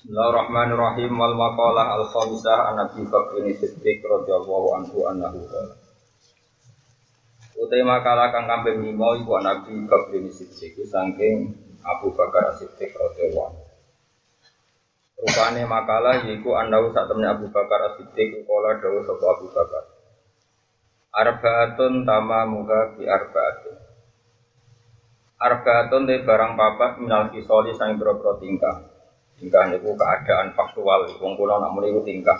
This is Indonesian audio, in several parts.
Bismillahirrahmanirrahim. Wal maqalah al khamisah an Abi Bakr Siddiq radhiyallahu anhu annahu qala. Utai makalah kang kambing lima iku Nabi Bakr Siddiq saking Abu Bakar Siddiq radhiyallahu anhu. Rupane makalah yaiku annahu sak temne Abu Bakar Siddiq kala dawuh sapa Abu Bakar. Arbaatun tama muka bi arbaatun Arbaatun de barang papat minal kisoli sang boro tingkah Tingkah niku keadaan faktual, wong kula nak muni tingkah.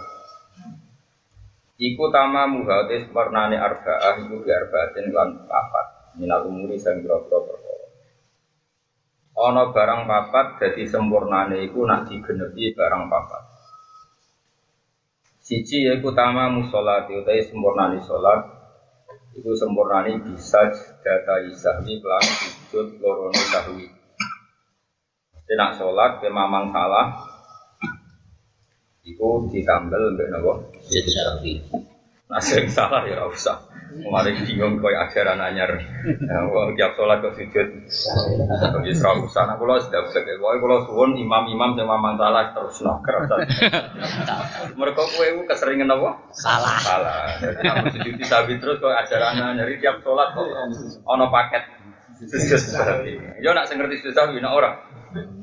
Iku tama muhatis warnane arba'ah iku bi arba'atin lan papat. Minal umuri sang grogro perkara. Ana barang papat dadi sempurnane iku nak digenepi barang papat. Siji yaiku tama musolati utawi sempurnane salat iku sempurnane bisa data isahwi kelan sujud lorone sahwi. Tidak sholat, ke mamang salah, Iku ditambel nopo. Sejawi. Nah, sing salah ya usah. Kemarin bingung koy ajaran anyar. Nah, wong tiap sholat kok sujud. Wis ora usah. Nah, kula sudah usah. Pokoke kula suwun imam-imam sing mamang salah terus kerasa. Mereka kowe iku keseringan apa? Salah. Salah. Jadi aku sujud sabit terus kok ajaran anyar tiap sholat kok ono paket. Yo nak sing ngerti sujud sabi nak ora.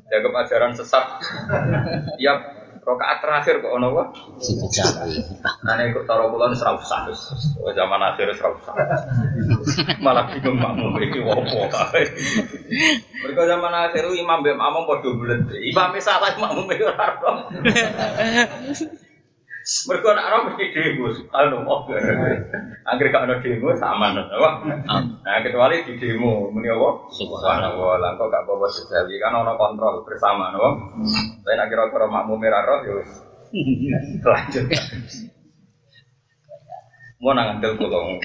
Jaga ajaran sesat. Tiap rokaat terakhir kok ono? Sejawi. Ane kok taro kula wis ora usah wis. Wis zaman akhir wis usah. Malah bingung makmum iki opo kae. Mergo zaman akhir imam mbek makmum padha bulet. Imam salah makmum ora ora. Mergo nek ora mesti demo subhanallah. Angger gak ono demo sama apa? Nah, kecuali di demo muni apa? Subhanallah. Lah gak apa-apa kan ono kontrol bersama napa? Tapi nek kira-kira makmum ora roh ya lanjut. Mau nang ngandel kula.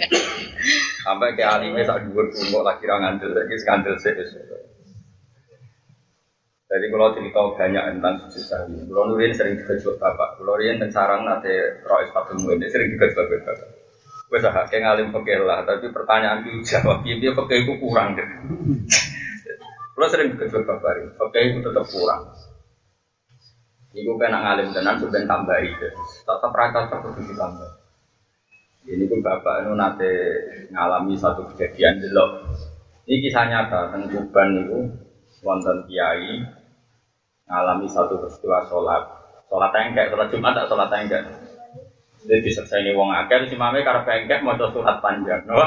Sampai ke alime sak dhuwur kula lagi ra ngandel saiki skandal sik. Jadi kalau cerita banyak tentang sujud sahwi, kalau nurin sering dikejut bapak, kalau nurin sarang nate rois patemu ini sering dikejut bapak. Gue sah kayak ngalim fakir lah, tapi pertanyaan itu jawab, dia dia itu kurang deh. Kalau sering dikejut bapak, fakir itu tetap kurang. Iku kena ngalim tenan tambahi deh, tetap rata tetap ditambah. Ini pun bapak itu nate ngalami satu kejadian delok. Ini kisah nyata tentang Tuban itu wonten kiai ngalami satu peristiwa sholat sholat tengkek sholat jumat tak sholat tengkek jadi bisa ini wong akeh si mame karena pengkek mau surat panjang no?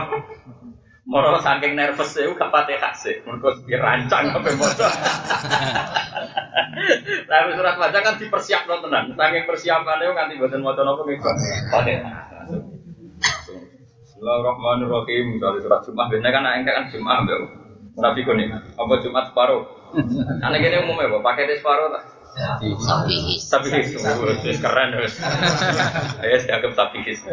Moro saking nervous ya, gak pati kasih. Mereka dirancang apa motor. Tapi surat panjang kan dipersiap no tenan. Saking persiapan itu nganti buatan motor nopo nih. Pati. Bismillahirrahmanirrahim. Dari surat Jumat, biasanya kan engkek kan Jumat, Tapi kuni, apa Jumat separuh? Anak ini umumnya apa? Pakai di separuh tak? Sapi. Tapi his, keren wes. Ayo dianggap tapi his.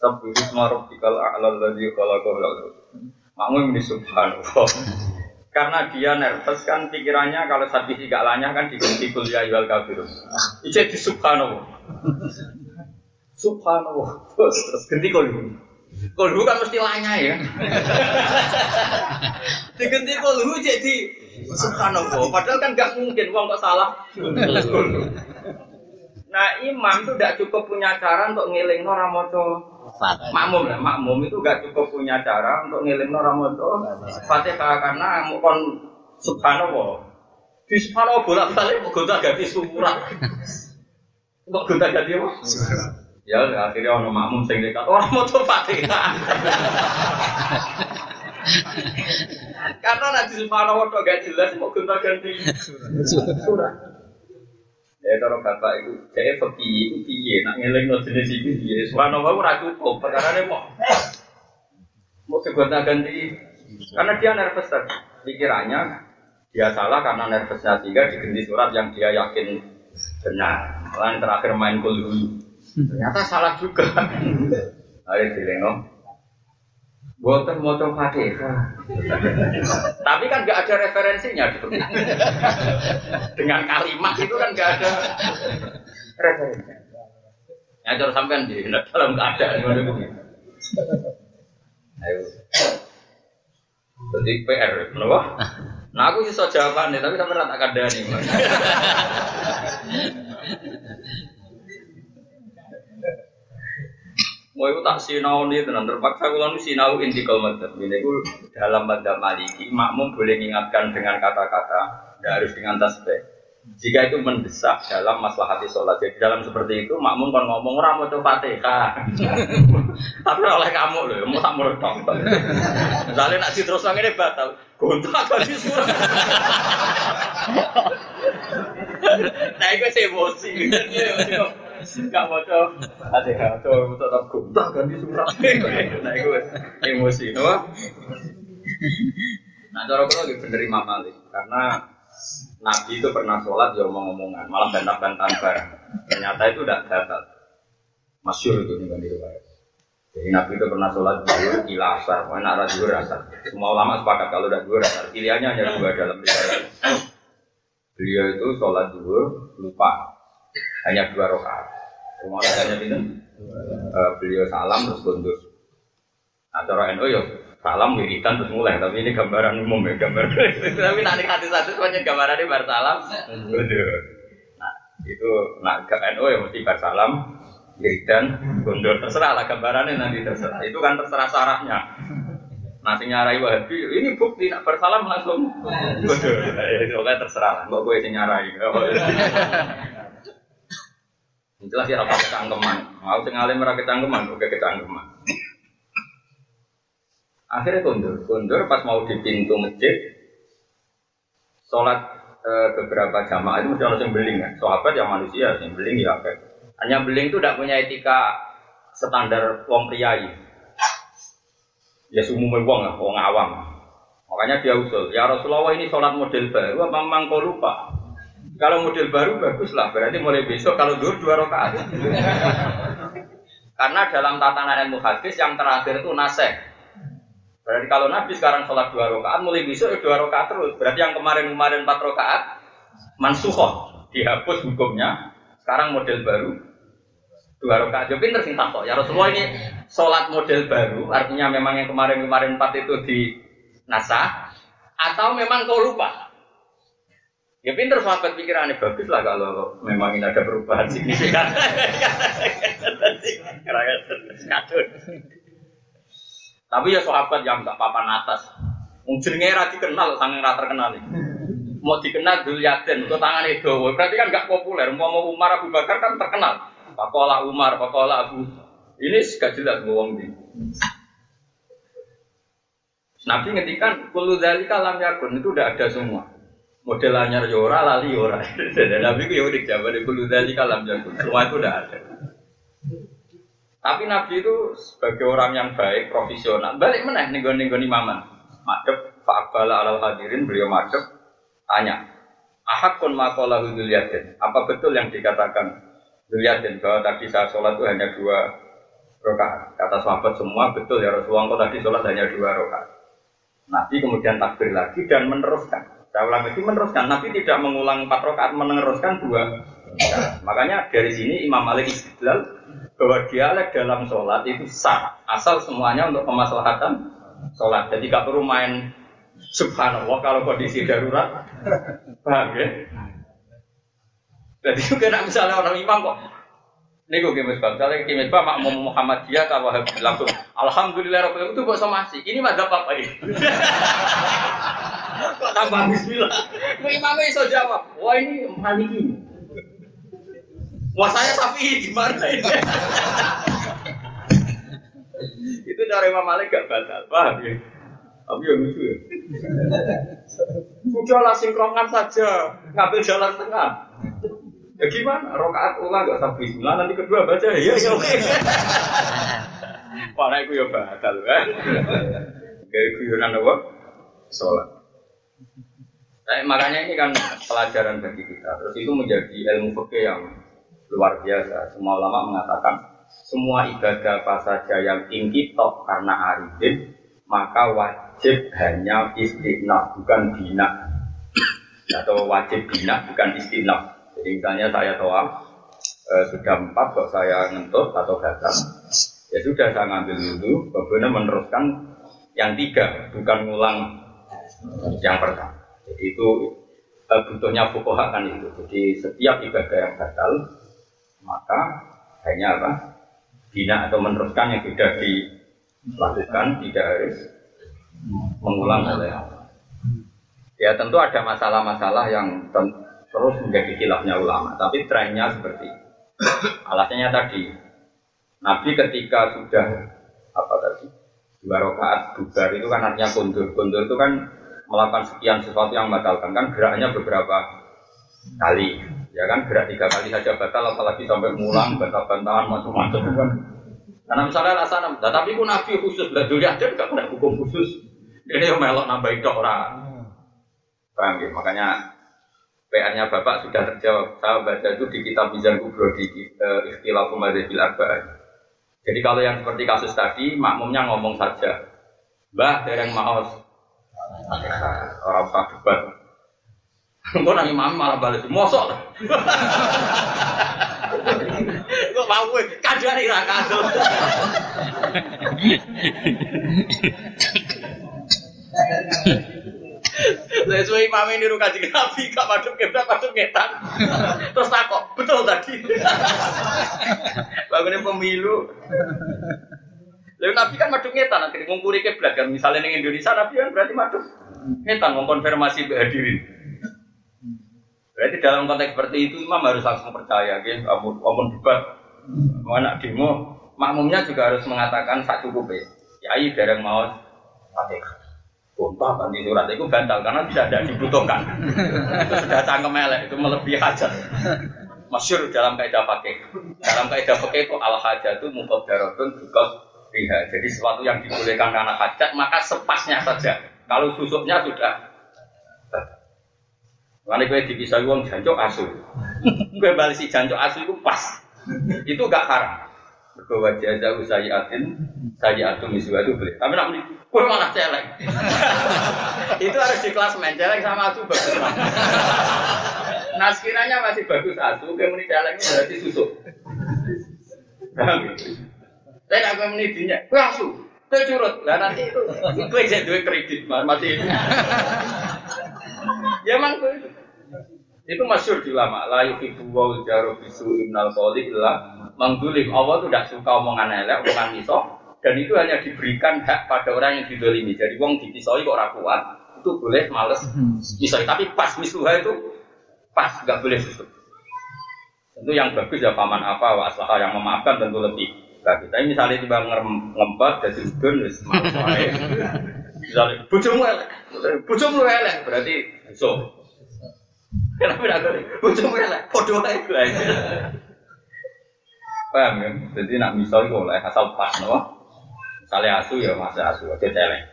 Tapi his maruf dikal a'lal ladzi khalaqahu Makmum ini subhanallah. Karena dia nervous kan pikirannya kalau sapi gak lanyah kan diganti kuliah yual kafirun. Ije di subhanallah. Subhanallah. Terus terus ganti kuliah. Kolhu kan mesti lanya ya. Diganti kolhu jadi subhanallah. Padahal kan gak mungkin uang kok salah. Nah imam itu tidak cukup punya cara untuk ngiling orang moco makmum lah. Makmum itu gak cukup punya cara untuk ngiling orang moco fatihah karena kon subhanallah. Di subhanallah bolak balik mau gonta ganti surat. Kok gonta ganti apa? Ya akhirnya ono makmum sing dekat orang mau tuh fatihah. Karena nanti subhanallah kok gak jelas mau gonta ganti surat. Ya kalau bapak itu saya pergi itu piye nak ngeling no jenis itu piye. Subhanallah ora cukup perkara ini mau mau gonta ganti karena dia nervous tadi. Pikirannya dia salah karena nervousnya sehingga diganti surat yang dia yakin benar. Lain terakhir main kulhu Ternyata salah juga. Ayo dilengok. Buatan motor fatihah. Tapi kan nggak ada referensinya gitu. Dengan kalimat itu kan nggak ada referensinya. Ya terus sampean di dalam keadaan ngono Ayo. Jadi PR, kenapa? Nah aku sih jawabannya, tapi sampai rata kandani. Mau itu tak sinau nih tenan terpaksa kalau nu sinau intikal madzhab. Ini itu dalam madzhab maliki makmum boleh mengingatkan dengan kata-kata, tidak harus dengan tasbih. Jika itu mendesak dalam masalah hati sholat, jadi dalam seperti itu makmum kan ngomong orang mau coba fatihah, tapi oleh kamu loh, mau tak meredok. Misalnya nak terus ini batal, gontak di surat. Nah itu emosi, nggak mau coba fatihah, coba tetap gontak kan di surat. Nah itu emosi, no? Nah cara kalau lebih bener Imam Malik, karena Nabi itu pernah sholat ya omong-omongan, malah bantah-bantahan barang. Ternyata itu tidak gagal. Masyur itu nih di riwayat. Jadi Nabi itu pernah sholat dua ila asar, pokoknya nak dua asar. Semua ulama sepakat kalau udah dua asar, pilihannya hanya dua dalam riwayat. Beliau itu sholat dua lupa, hanya dua rakaat. Semua hanya itu, uh, beliau salam terus kundur. Nah, cara NU ya salam wiridan terus mulai. Tapi ini gambaran umum ya gambar. Tapi nanti hati satu semuanya gambaran ini bar salam. Nah itu nak ke NU ya mesti bar salam wiridan gondor terserah lah gambarannya nanti terserah. Itu kan terserah syaratnya. Nah, sing nyarai wahabi, ini bukti nak bersalam langsung. Gondor. Itu kan terserah lah, kok gue nyarai. Jelas ya apa kecangkeman. Mau sing alim ora oke kecangkeman. Akhirnya kundur, kundur pas mau di pintu masjid, sholat e, beberapa jamaah itu mesti harus yang beling ya. Sahabat yang manusia, yang beling ya kayak. Hanya beling itu tidak punya etika standar wong priai. Ya umumnya wong lah, wong awam. Makanya dia usul, ya Rasulullah ini sholat model baru, apa memang kau lupa? Kalau model baru bagus lah, berarti mulai besok kalau dua dua rakaat. Karena dalam tatanan ilmu hadis yang terakhir itu naseh. Berarti kalau Nabi sekarang sholat dua rakaat, mulai besok ya dua rakaat terus. Berarti yang kemarin-kemarin empat rakaat, mansuhoh, dihapus hukumnya. Sekarang model baru, dua rakaat. Jadi pinter sing takok. Ya Rasulullah ini sholat model baru, artinya memang yang kemarin-kemarin empat itu di nasah, atau memang kau lupa? Ya pinter sahabat pikirannya bagus lah kalau memang ini ada perubahan signifikan. Tapi ya sahabat yang gak papan atas. Mungkin ra dikenal sange ra terkenal. Mau dikenal dulu yaden, kok tangan itu. Berarti kan gak populer. Mau mau Umar Abu Bakar kan terkenal. Pakola Umar, Pakola Abu. Ini gak jelas ngomong di. Nabi ngetikan kulu dari kalam yakun itu udah ada semua. Model anyar yora, lali yora. Nabi itu ya udah jawab dari kulu dari kalam yakun. Semua itu udah ada. Tapi Nabi itu sebagai orang yang baik, profesional, balik mana nih gue nih imaman. Madep, Fa'abala alal hadirin, beliau madep, tanya, Ahakun makola Duliatin, apa betul yang dikatakan Duliatin bahwa tadi saya sholat itu hanya dua rakaat? Kata sahabat semua betul ya Rasulullah, kok tadi sholat hanya dua rakaat. Nabi kemudian takbir lagi dan meneruskan. Saya ulang itu meneruskan. Nabi tidak mengulang empat rakaat, meneruskan dua. Nah, makanya dari sini Imam Malik istidlal bahwa dialek dalam sholat itu sah asal semuanya untuk kemaslahatan sholat jadi gak perlu main subhanallah kalau kondisi darurat paham ya jadi juga nak misalnya orang imam kok ini gue kimis bang, misalnya kimis bang makmum Muhammadiyah kalau langsung Alhamdulillah Rabbil itu kok somasi. Ini mah apa ini? kok tambah Bismillah? Gue imamnya iso jawab, wah ini maliki. Wah saya sapi gimana ini? itu cara Imam Malik gak batal, paham ya? Tapi yang lucu ya. Sudahlah sinkronkan saja, ngambil jalan tengah. Ya gimana? Rokaat ulang gak sampai bismillah, nanti kedua baca ya ya oke. Para itu ya batal kan. Kayak guyonan apa? Sholat. Nah, makanya ini kan pelajaran bagi kita. Terus itu menjadi ilmu fikih yang luar biasa. Semua ulama mengatakan semua ibadah apa saja yang tinggi top karena arifin maka wajib hanya istiqnaf bukan bina atau wajib bina bukan istiqnaf. Jadi misalnya saya toa e, sudah empat kok saya ngentut atau gatal ya sudah saya ngambil dulu kemudian meneruskan yang tiga bukan ngulang yang pertama. Jadi itu e, butuhnya fukoha kan itu. Jadi setiap ibadah yang gatal maka hanya apa? bina atau meneruskan yang sudah dilakukan tidak harus mengulang oleh Ya tentu ada masalah-masalah yang terus menjadi khilafnya ulama, tapi trennya seperti. Alasannya tadi, Nabi ketika sudah apa tadi dua rakaat bubar itu kan artinya kundur. Kundur itu kan melakukan sekian sesuatu yang membatalkan kan geraknya beberapa kali. Ya kan gerak tiga kali saja batal, apalagi sampai mulang, batal-bantalan macam-macam kan. Karena misalnya alasan, nah, tapi pun Nabi khusus, lah dulu aja nggak ada hukum khusus. Ini yang melok nambahin dok orang. Paham ya? Makanya PR-nya Bapak sudah terjawab. Saya baca itu di kitab Mizan Kubro di uh, Ikhtilaf Umadzabil Arba'ah. Jadi kalau yang seperti kasus tadi, makmumnya ngomong saja. Mbah, dereng maos. Orang usah debat. Kok nang imam malah balik mosok. Kok mau gue kadang ira kadang. Saya suwe imam ini niru kaji nabi, gak madem kebrak madem ngetan. Terus takok, betul tadi. Bangunnya pemilu. Lalu nabi kan madem ngetan, akhirnya ngungkuri kebrak kan. Misalnya di Indonesia nabi kan berarti madem ngetan, mengkonfirmasi hadirin. Berarti dalam konteks seperti itu imam harus langsung percaya, gitu. Amun, amun debat, anak demo, makmumnya juga harus mengatakan sak cukup ya. Yai dereng mau fatihah. Sumpah ganti surat itu batal karena tidak ada dibutuhkan. itu sudah cangkem elek, itu melebihi hajat. Masyur dalam kaidah pakai. Dalam kaidah pakai itu al hajat itu mutadaratun juga riha. Jadi sesuatu yang dibolehkan karena hajat maka sepasnya saja. Kalau susuknya sudah Karena gue dipisah uang jancok asu. gue balik si jancok asu itu pas. itu gak haram. Berkuat jaza usayatin, saya atum itu boleh. Tapi nak gue malah celeng. itu harus di kelas main celeng sama asu bagus. sekiranya masih bagus asu, gue meni celeng berarti susuk. Saya nggak gue meni dinya, gue asu. Gue curut, lah nanti itu gue jadi duit kredit masih. ya emang gue itu. Itu masyur di ulama. La yuhibbu wa jaru bisu ibnal qawli illa menggulim. Allah tuh tidak suka omongan elek, omongan misok. Dan itu hanya diberikan hak pada orang yang didolimi. Jadi wong dipisoi kok kuat, itu boleh males misoi. Tapi pas misuha itu pas, nggak boleh susut. Tentu yang bagus ya paman apa, wa aslaha yang memaafkan tentu lebih bagus. Tapi misalnya tiba ngelempet, jadi udun, wis males wae. Misalnya, bojomu elek, bojomu elek, berarti so. Kenapa tidak boleh? Bojomu elek, podo ae gue. Paham ya? Jadi nak misal itu oleh asal pas, no? Misalnya asu ya masih asu, aja celeng.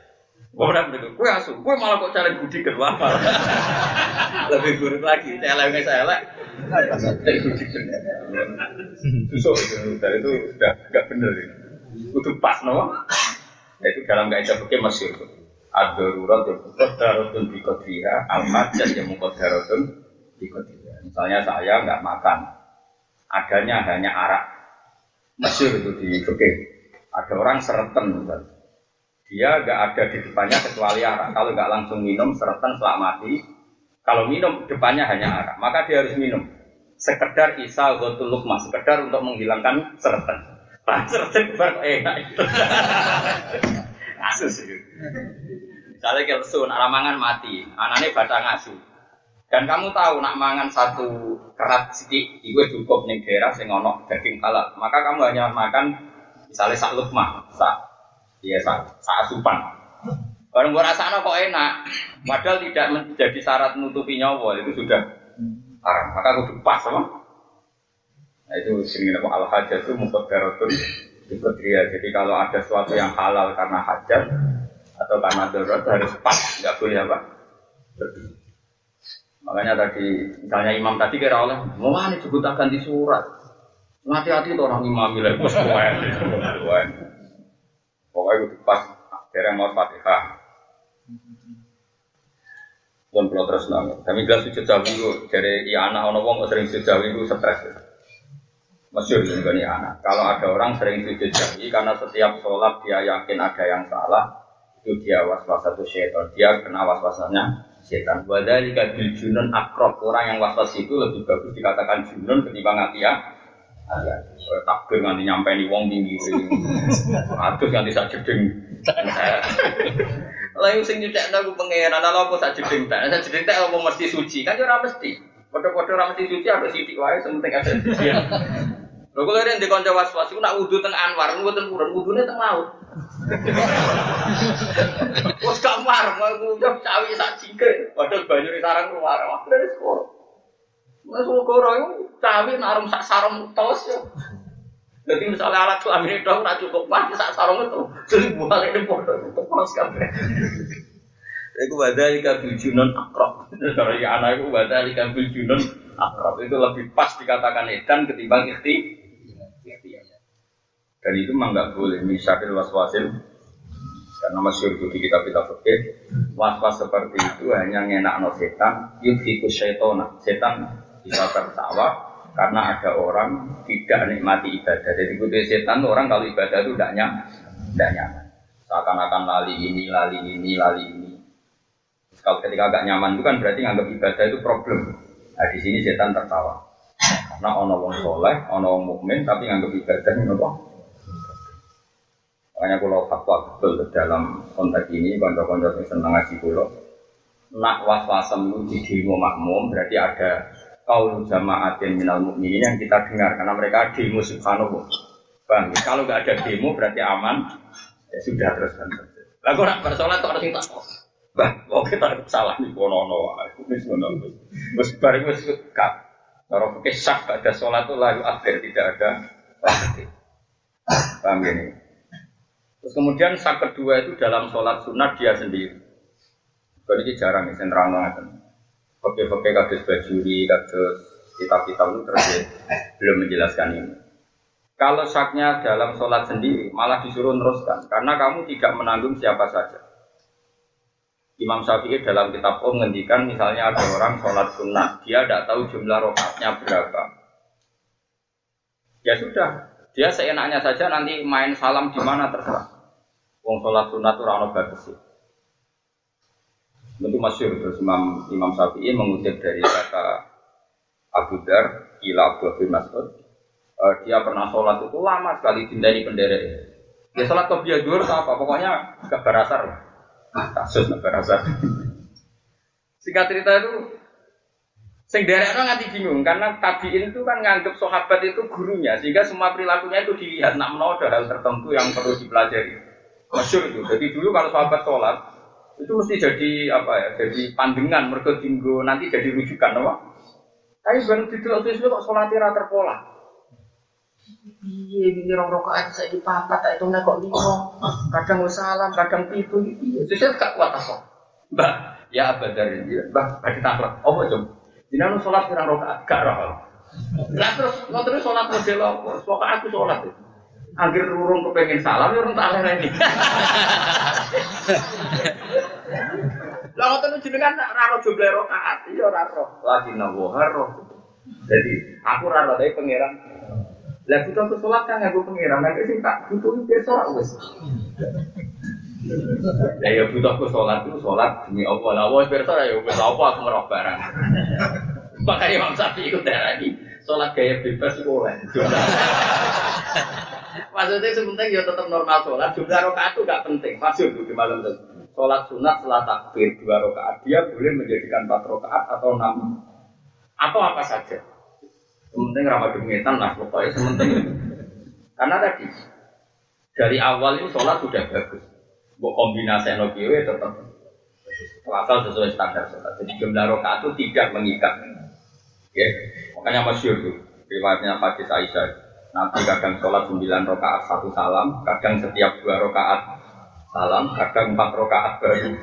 Orang begitu, gue asu, gue malah kok celeng budi kedua Lebih buruk lagi, celengnya celeng. Celeng budi kedua. Susuk dari itu sudah nggak bener ya. Itu pas, no? Itu dalam kaidah fikih masih itu. Ad-darurat yang muqaddaratun bi qadriha, al-majaz yang muqaddaratun bi qadriha. Misalnya saya nggak makan, adanya hanya arak. Masyur itu di fikih. Ada orang sereten misalnya. Dia nggak ada di depannya kecuali arak. Kalau nggak langsung minum, sereten setelah mati. Kalau minum depannya hanya arak, maka dia harus minum. Sekedar isa gotul lukma, sekedar untuk menghilangkan sereten. Pak sereten bar enak itu. Kasus itu. Misalnya kelsu, nak ramangan mati, anaknya batang asu. Dan kamu tahu nak mangan satu kerat sidik, itu cukup nih daerah sing ono daging halal. Maka kamu hanya makan misalnya sak lukma, sak iya sak sak asupan. Kalau gua rasanya kok enak, padahal tidak menjadi syarat menutupi nyawa itu sudah haram. Maka aku pas sama. Nah itu sini nama al hajat itu mukabaratun Ibadriya. Jadi kalau ada sesuatu yang halal karena hajat atau karena darurat harus pas, nggak boleh apa. Makanya tadi, misalnya imam tadi kira oleh, mau mana disebut ganti surat. Hati-hati tuh orang imam bilang, bos Pokoknya itu pas, kira mau fatihah. Pun kalau terus nang, kami jelas sujud jauh itu dari anak ono wong sering sujud jauh itu stres. Masyur juga nih anak. Kalau ada orang sering sujud jauh karena setiap sholat dia yakin ada yang salah, itu dia was-was satu syaitan. Dia kena was-wasnya setan. Wadhalika bil junun akrab. Orang yang was-was itu lebih bagus dikatakan junun ketimbang atia. hati-hati. Kayak takbir nganti nyampe nih wong tinggi, atus nganti sak yang sing nyucek aku pangeran, ala apa sak jeding tak, sak jeding tak apa mesti suci, kan ora mesti. Padha-padha ora mesti suci, ada sidik wae, sementing ada suci. Lho kula rene di kanca was-was iku nak wudu teng Anwar, mboten purun, wudune teng laut. Wes gak mar, mau ngucap cawi sak jingke, padahal banyu sarang keluar, wah dari sekolah. Mas Wogoro itu cawi narum sak sarung tos ya. Jadi misalnya alat kelamin itu nggak cukup mati sak sarung itu, jadi buat ini bodoh itu tos kabeh. Iku badali kabil junon akrab. Kalau ya anak itu badali kabil junon akrab itu lebih pas dikatakan edan ketimbang ikhti. Dan itu memang nggak boleh misalnya waswasil karena masyur itu di kitab kitab fikih was-was seperti itu hanya ngenak no setan yudhiku syaitona setan bisa tertawa karena ada orang tidak nikmati ibadah. Jadi ikuti setan orang kalau ibadah itu tidak nyaman, tidak nyaman. Seakan-akan lali ini, lali ini, lali ini. Kalau ketika agak nyaman itu kan berarti nganggap ibadah itu problem. Nah di sini setan tertawa. Karena ono wong soleh, ono wong mukmin, tapi nganggap ibadah ini apa? Makanya kalau fatwa betul dalam konteks ini, konco-konco yang senang ngaji kulo, nak was-wasem itu di makmum, berarti ada kaul jamaatin minal mukminin yang kita dengar karena mereka demo subhanallah. Bang, kalau nggak ada demo berarti aman. Ya sudah terus kan. Kok nak bersolat kok harus tak Bah, kok kita salah nih kono-kono. Wis ngono. Wis bareng wis kak. Kalau pakai sak ada sholat itu lalu akhir tidak ada. Paham gini? Terus kemudian sak kedua itu dalam sholat sunat dia sendiri. Kalau ini jarang ya, sentrang Pakai-pakai kados bajuri, kados kitab-kitab itu terus ya, belum menjelaskan ini. Kalau saknya dalam sholat sendiri, malah disuruh teruskan. Karena kamu tidak menanggung siapa saja. Imam Syafi'i dalam kitab Om ngendikan misalnya ada orang sholat sunnah, dia tidak tahu jumlah rokatnya berapa. Ya sudah, dia seenaknya saja nanti main salam di mana terserah. Wong sholat sunnah itu rano bagus sih. Tentu masyur terus Imam Imam Syafi'i mengutip dari kata Abu Dar, Ila Abu bin Mas'ud. Eh, dia pernah sholat itu lama sekali dindani penderek. Dia sholat ke biadur apa? Pokoknya gak berasar lah. Kasus gak berasar. Singkat cerita itu Sing derek nganti bingung karena tabiin itu kan nganggep sahabat itu gurunya sehingga semua perilakunya itu dilihat nak ada hal tertentu yang perlu dipelajari. Masyur itu. Jadi dulu kalau sahabat sholat itu mesti jadi apa ya? Jadi pandangan mereka tinggu nanti jadi rujukan, apa? Tapi baru di dalam itu kok sholatnya rata terpola. Iya, ini rong rokaat saya di papat, tak itu kok lima. Kadang salam, kadang itu. Iya, saya gak kuat apa. Mbak, ya abadar ini, mbak, bagi taklak. Oh, coba. Jangan sholat pirang rokaat, gak roh. Lah terus, nggak terus sholat model apa? Pokoknya aku sholat itu. Akhir urung kepengen salam, ya urung tak ini. Lah ngoten jenengan raro jumlah rokaat, iya raro. Lagi nawo haro. Jadi aku raro dari pangeran. Lah butuh aku sholat kan aku pangeran, nanti sih tak butuh itu sholat wes. Ya butuh aku sholat itu sholat demi Allah. Lah wes bersa ya wes apa aku merok barang. Makanya Imam Syafi'i ikut darah ini sholat gaya bebas itu oleh. Maksudnya sebentar ya tetap normal sholat. Jumlah rokaat itu gak penting. Masuk di malam itu. Sholat sunat setelah takbir dua rokaat dia boleh menjadikan empat rokaat atau enam atau apa saja. Sementing ramah dengetan lah pokoknya sementing. Karena tadi dari awal itu sholat sudah bagus. Buat kombinasi nokiwe tetap asal sesuai standar sholat. Jadi jumlah rokaat itu tidak mengikat. Ya, makanya masyur itu riwayatnya Hadis Aisyah. Nanti kadang sholat 9 rokaat satu salam, kadang setiap dua rokaat salam, kadang empat rokaat baru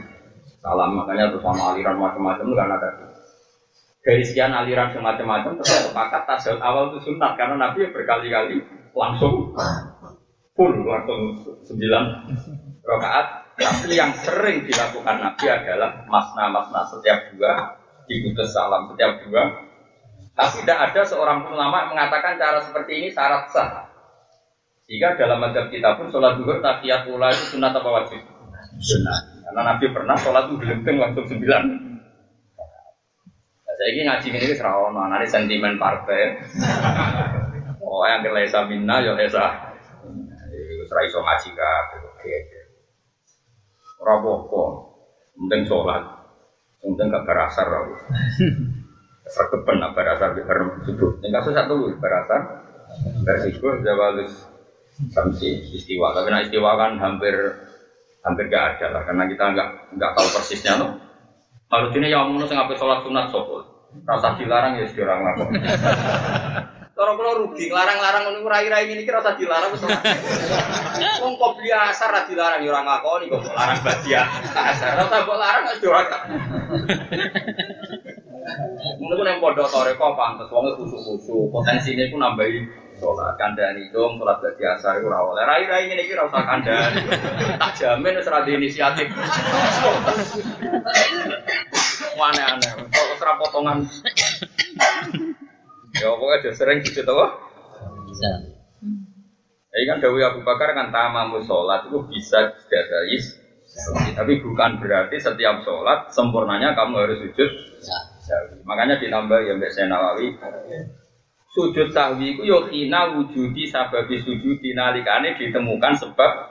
salam. Makanya terus sama aliran macam-macam itu karena tadi dari sekian aliran semacam-macam tetap sepakat tasawuf awal itu sunat karena Nabi berkali-kali langsung full langsung sembilan rokaat. Tapi yang sering dilakukan Nabi adalah masna-masna setiap dua diputus salam setiap dua. Tapi tidak ada seorang pun ulama mengatakan cara seperti ini syarat sah. Jika dalam madhab kita pun sholat duhur tahiyat ula itu sunat apa wajib? Sunat. Karena Nabi pernah sholat itu gelenteng langsung sembilan. Nah, saya ini ngaji ini serawon, nanti sentimen partai. Pokoknya yang lesa minna ya lesa. Serai iso ngaji kabeh. Oke. Ora apa-apa. Penting sholat. Penting gak berasar aku. Sergepen nak berasar di bareng subuh. Yang kasus satu berasar. Bersikuh jawalus samsi istiwa. Tapi nak istiwa kan hampir hampir gak ada lah karena kita nggak nggak tahu persisnya loh. Kalau ini yang mau ngapain sholat sunat sopo. Rasa dilarang ya sekarang lah. Kalau kalau rugi, larang-larang ngono rai-rai ini kira rasa dilarang wis ora. Wong kok biasa ra dilarang ya ora ngakoni kok larang badia. Asar ora kok larang wis ora. Mungkin yang pondok toreko pantes wong khusus-khusus, potensine ku nambahi sholat kandani dong sholat gak biasa itu rawol. Rai rai ini kira usah kandani tak jamin di inisiatif. Aneh aneh kalau serap potongan? Ya pokoknya udah sering gitu tuh Bisa. Jadi kan Dawi Abu Bakar kan tamamu sholat itu bisa dari tapi bukan berarti setiap sholat sempurnanya kamu harus sujud. Makanya ditambah ya Mbak Saya Nawawi sujud sahwi itu yo hina wujudi sababi sujud nalikane ditemukan sebab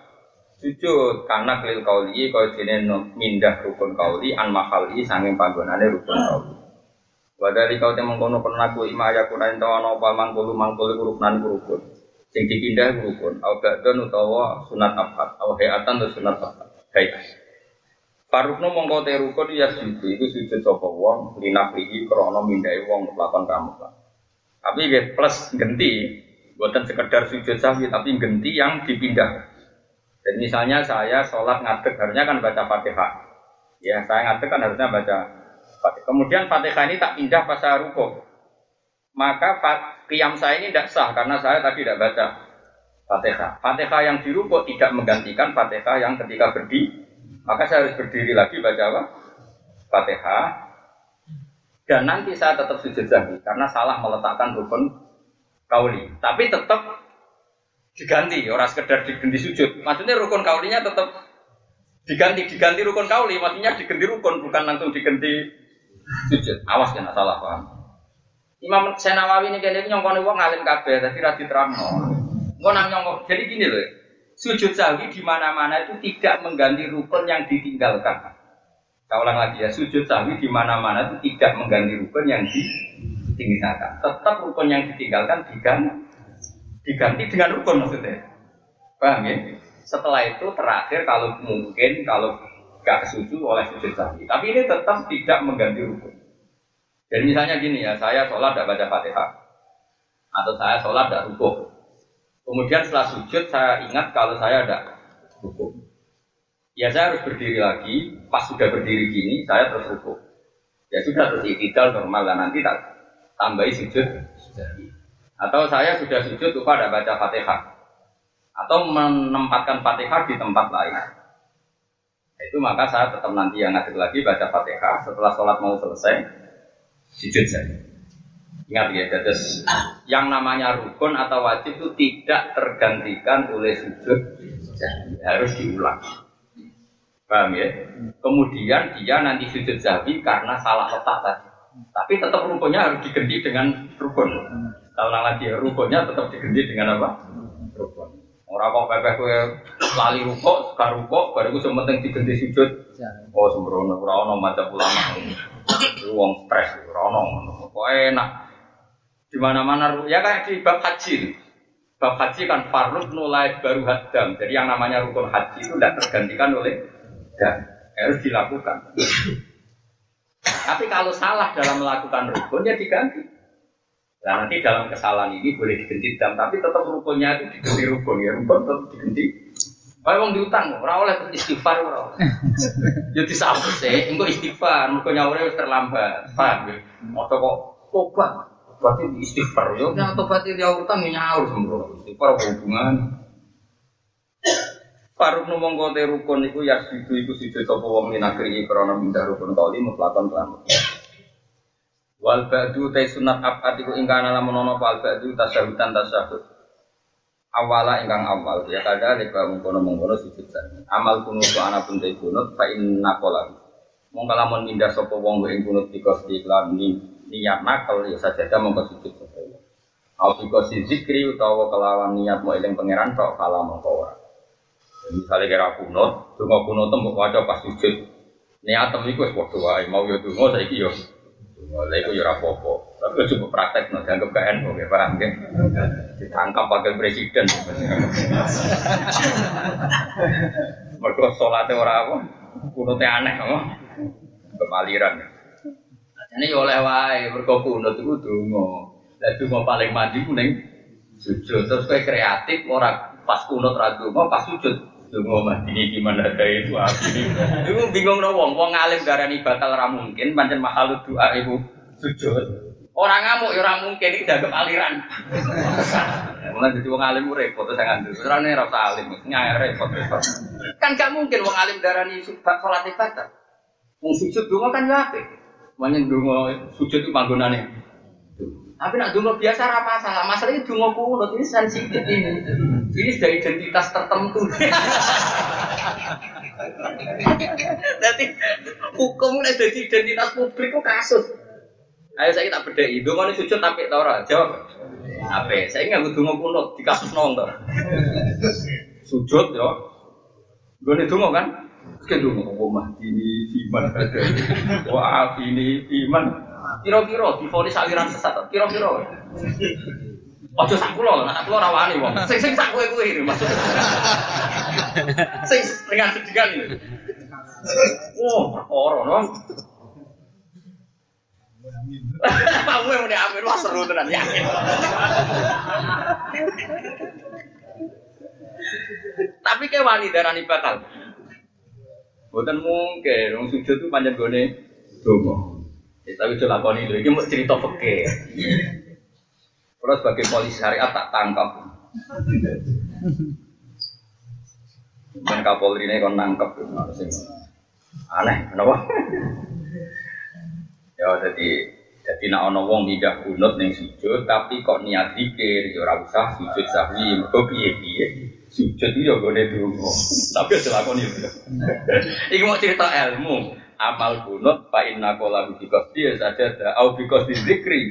sujud karena kelil kauli kau no- mindah rukun kauli an mahali sanging panggonane rukun kauli. Wadali kau temong kono penaku ima ya kuna ento ana apa mangkulu mangkulu rukunan rukun. Sing dipindah rukun, au ba'don utawa sunat abad, au hayatan atau sunat abad. Baik. Parukno mongko te rukun ya sujud iku sujud sapa wong linafrihi krana mindhahi wong lakon kamu. Tapi nggih plus genti, buatan sekedar sujud sahwi tapi genti yang dipindah. Dan misalnya saya sholat ngadeg harusnya kan baca fatihah. Ya saya ngadeg kan harusnya baca fatihah. Kemudian fatihah ini tak pindah pas saya ruko. Maka qiyam saya ini tidak sah karena saya tadi tidak baca fatihah. Fatihah yang di ruko tidak menggantikan fatihah yang ketika berdiri. Maka saya harus berdiri lagi baca apa? Fatihah. Dan nanti saya tetap sujud sahwi karena salah meletakkan rukun kauli. Tapi tetap diganti, orang sekedar diganti sujud. Maksudnya rukun kaulinya tetap diganti, diganti rukun kauli. Maksudnya diganti rukun, bukan langsung diganti sujud. Awas kena salah paham. Imam Senawawi ini kayaknya nyongkone wong ngalim kabeh, tapi ra diterangno. Engko nang. Jadi gini loh. Sujud sahwi di mana-mana itu tidak mengganti rukun yang ditinggalkan. Saya ulang lagi ya, sujud sahwi di mana-mana itu tidak mengganti rukun yang ditinggalkan. Tetap rukun yang ditinggalkan diganti, diganti dengan rukun maksudnya. Paham ya? Setelah itu terakhir kalau mungkin kalau gak kesusu oleh sujud sahwi. Tapi ini tetap tidak mengganti rukun. Jadi misalnya gini ya, saya sholat tidak baca fatihah. Atau saya sholat tidak rukuk. Kemudian setelah sujud saya ingat kalau saya ada rukuk. Ya saya harus berdiri lagi, pas sudah berdiri gini saya terus rukuk. Ya sudah terus iktidal normal dan nanti tak tambahi sujud. Atau saya sudah sujud lupa ada baca fatihah. Atau menempatkan fatihah di tempat lain. Itu maka saya tetap nanti yang ngadeg lagi baca fatihah setelah sholat mau selesai sujud saja. Ingat ya, terus yang namanya rukun atau wajib itu tidak tergantikan oleh sujud, harus diulang. Paham ya? Kemudian dia nanti sujud zawi karena salah letak tadi. Tapi tetap rukunnya harus diganti dengan rukun. Kalau lagi rukunnya tetap diganti dengan apa? Rukun. Orang kok pepeh kue lali rukuk, sekarang rukuk, baru gue sementing diganti sujud. Oh sembrono, ora ono macam ulama. Wong stres, ora ono. Kok enak. Di mana-mana ya kayak di bab haji. Bab haji kan farud nulai baru hadam. Jadi yang namanya rukun haji itu tidak tergantikan oleh dan harus dilakukan. Tapi kalau salah dalam melakukan rukun ya diganti. Nah nanti dalam kesalahan ini boleh diganti dam, tapi tetap rukunnya itu diganti rukun ya rukun tetap diganti. Kalau mau diutang, orang oleh istighfar orang. Jadi disambut sih, enggak istighfar, rukunnya orang harus terlambat. Paham ya? Mau kok tobat, berarti istighfar. Ya udah tobat dia utang ya nyaur sembrono. Istighfar hubungan? Faruk numong kote rukun iku ya sidu iku sidu sapa wong minagri krana mindah rukun kauli mutlakon kelam. Wal ba'du te sunat abad iku ingkana lamun ana wal ba'du tasyahud. Awala ingkang awal ya kada leka mengkono mengkono sujud sani. Amal kunut ana pun te kunut fa inna qala. Mong kalamun mindah sapa wong ing kunut dikos iklan ni niat nakal ya sajada mongko sujud sapa. Aupiko si zikri utawa kelawan niat mau eling pangeran tok kala mongko ora. Misalnya kira kunut, donga kunut tembok waca pas sujud. Niatem iku wis padha wae, mau yo donga saiki yo. Donga lha iku yo ora apa-apa. Kok cukup praktek no, dianggap gak NU, ya paham nggih? Ditangkap wakil presiden. Mergo salate ora apa, kunute aneh apa? Kemaliran. Ini oleh wae, mergo kunut iku donga. Lah donga paling mandi ku ning sujud. Terus kowe kreatif ora pas kunut ra donga, pas sujud Dungo mati gimana ada itu aku Ibu bingung no wong, wong alim darani batal ra mungkin, pancen mahal doa ibu sujud. Orang ngamuk ya orang mungkin ini dianggap aliran. Mulai jadi wong alim repot terus ngandel. Ora nek ora usah alim, nyai repot repot. Kan gak mungkin wong alim darani salat batal. Wong sujud donga kan ya apik. Manyen donga sujud itu panggonane. Tapi nak dungo biasa apa masalah. Masalah itu dungo kunut ini sensitif ini. Ini sudah identitas tertentu. Jadi hukum ini jadi identitas publik itu kasus. Ayo saya tak beda itu, mau sujud tapi tora jawab. Apa? Saya nggak dungo kunut di kasus nonton. Sujud ya. Gue nih dungo kan? Sekian dungo, wah ini iman. Wah ini iman. Kira-kira difonis aliran sesat. Kira-kira. Ojo sak kula, sak kula rawani wong. Sing sing sak kowe kuwi ini maksudnya. Sing dengan sedikan ini. Oh, perkara no. Kamu yang udah amin, wah seru tenan yakin. Tapi kayak wani darani batal. Bukan mungkin, wong sujud itu panjang gone dongo. Ya, tapi coba lakoni itu, ini mau cerita peke. Terus sebagai polisi syariat tak tangkap. Dan Kapolri ini kon nangkep, aneh, kenapa? ya jadi jadi nak ono wong tidak kunut neng sujud, tapi kok niat dikir, ya ora usah sujud sahwi, mergo piye piye. Sujud itu ya gue dulu, tapi aja lakoni itu. Iki mau cerita ilmu amal kunut fa inna qala bi qasdi saja da au bi qasdi zikri.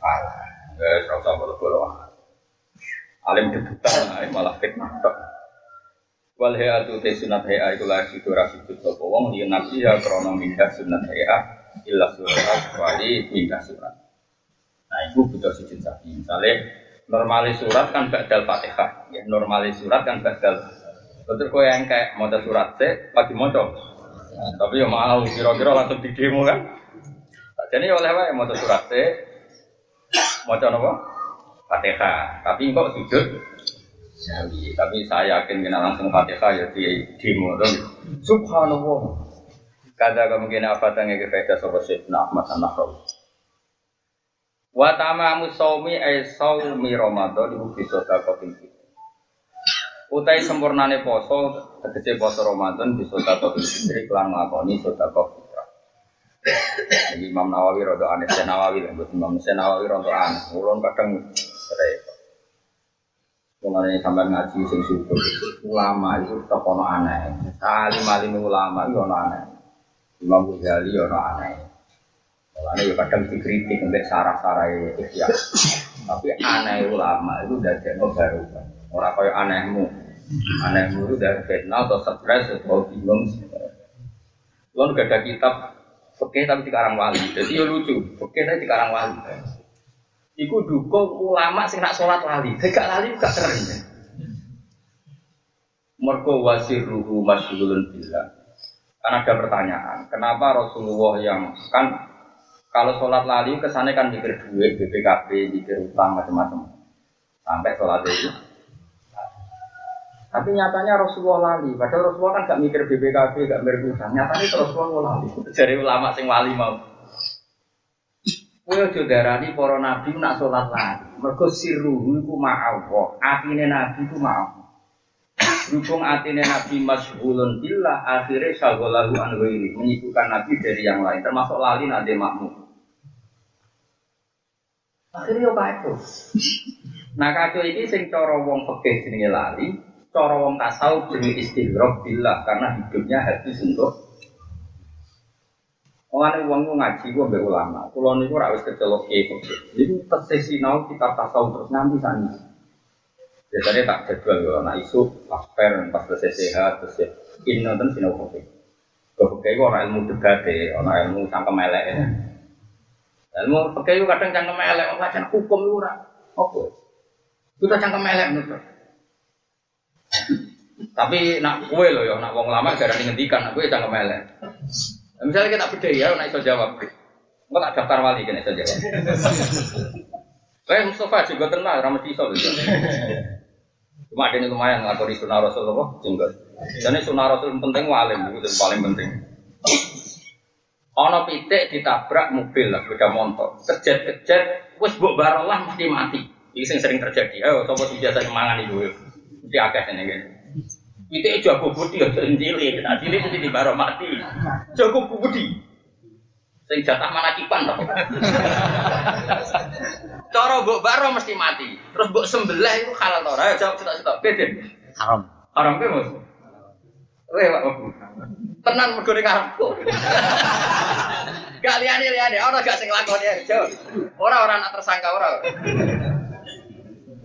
Alah wis ora usah bolo alim debutan malah fitnah tok. Wal hayatu te sunat haya iku la situ ra situ sapa wong yen nabi ya krana mindah sunat illa surat wali mindah surat. Nah itu butuh sujud sapi. Misalnya normalis surat kan badal fatihah. Ya normalis surat kan badal Betul kau yang kayak mau surat se, pagi mau tapi ya mau kira-kira langsung di demo kan. Jadi oleh wae mau surat C, mau apa? Fatihah. Tapi kok sujud? Tapi saya yakin kena langsung Fatihah ya di demo tuh. Subhanallah. Kada kemungkinan apa tanya ke faedah sobat Syedna Ahmad An-Nahrawi. Wa tamamu saumi ay saumi Ramadan ibu bisa dakotin Utai sempurnane poso, tegese poso Ramadan bisa tato fitri kelan nglakoni sedekah fitrah. Jadi Imam Nawawi rada aneh, Sen Nawawi lah, Imam Sen Nawawi rada aneh. Ulun kadang repot. Mulane sampean ngaji sing syukur. Ulama itu tetap ono aneh. Salim alim ulama itu ono aneh. Imam Ghazali ono aneh. Mulane ya kadang dikritik untuk sarah-sarah ikhya. Tapi aneh ulama itu jadi baru. Orang kaya anehmu, anehmu itu dari fitnah atau stres atau bingung. Lo gak ada kitab Oke tapi di karang wali, jadi ya lucu. Oke tapi di karang wali. Iku dukung ulama sing nak sholat lali, gak lali gak keren. Mergo wasiruhu masyhulun billah. Kan ada pertanyaan, kenapa Rasulullah yang kan kalau sholat lali kesannya kan mikir duit, BPKB, mikir utang macam-macam. Sampai sholat itu tapi nyatanya Rasulullah lali. Padahal Rasulullah kan gak mikir BPKB, gak mikir utang. Nyatanya Rasulullah lali. Jadi ulama sing wali mau. Kowe aja darani para nabi nak salat lali. Mergo sirruhu iku ma'allah. Atine nabi iku ma'allah. Berhubung atine nabi masyhulun billah akhirnya syagolahu an ghairi, menyibukkan nabi dari yang lain termasuk lali nanti makmum. Akhirnya yo kacau. Nah kacau ini sing cara wong fikih jenenge lali, cara wong tasawuf jenenge istighraq billah karena hidupnya habis untuk Mulane wong ngaji ku mbek ulama. Kula niku ora wis kecelok kiai fikih. Niku tesih sinau tasawuf terus nganti sani. Biasanya tak jadwal ya, anak isu, pas per, pas selesai sehat, terus ya, ini nonton sinau. Kau fikih itu orang ilmu debat ya, orang ilmu cangkem elek ya. Ilmu itu kadang cangkem elek, orang bacaan hukum itu ora. Apa? Kita cangkem elek menurut. Tapi nak kue loh ya, nak wong lama jarang ngendikan, nak kue cangkem elek. Misalnya kita beda ya, nak iso jawab. Enggak tak daftar wali kan iso jawab. Kayak Mustafa juga tenang, ramah iso gitu. Cuma ada ini lumayan ngelakoni sunnah Rasulullah, jenggot. Jadi sunnah Rasul penting walim, itu yang paling penting. Ono pitik ditabrak mobil lah, sepeda motor. Kejet-kejet, wes buk barolah mesti mati. Ini sering terjadi. Ayo, coba biasa mangan itu. Mesti agak ini kan. Pitik jago budi, ya cilik. Nah, cilik mesti di baro mati. Jago budi. Sing jatah mana kipan toh. Cara mbok baro mesti mati. Terus mbok sembelih itu halal to ora? Jawab cetok-cetok. Beden. Haram. Haram ke Mas? Weh, Pak Ibu. Tenan mergo ning karepku. Gak liyane liyane, ora gak sing lakoni jawab. Ora ora nak tersangka ora.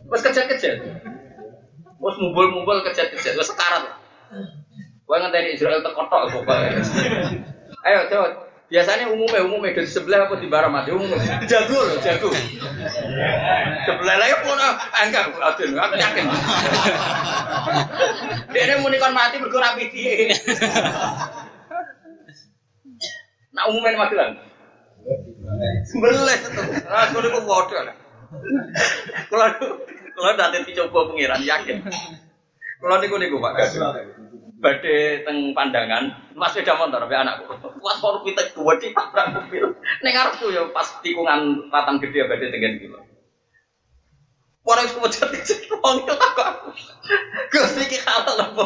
Wes kejet-kejet. Wes mumbul-mumbul kejet-kejet, wes sekarat. Kowe ngenteni Israel tekotok pokoknya. Ayo, jawab. Biasanya umumnya umumnya dari sebelah apa di barang mati umumnya jago loh jago. Sebelah lagi pun ah enggak aduh aku yakin. Dia ini muni kon mati berkurang dia. Nah umumnya mati lah. Sebelah itu. Nah kalau bodoh lah. Kalau kalau nanti dicoba pengiran yakin. Kalau niku niku Pak badhe teng pandangan Mas sepeda motor be anakku. Kuat karo pitek dua di tabrak mobil. Ning arepku ya pas tikungan ratan gede badhe tengen kilo. Orang itu macam itu, orang itu tak aku. Gus iki halal apa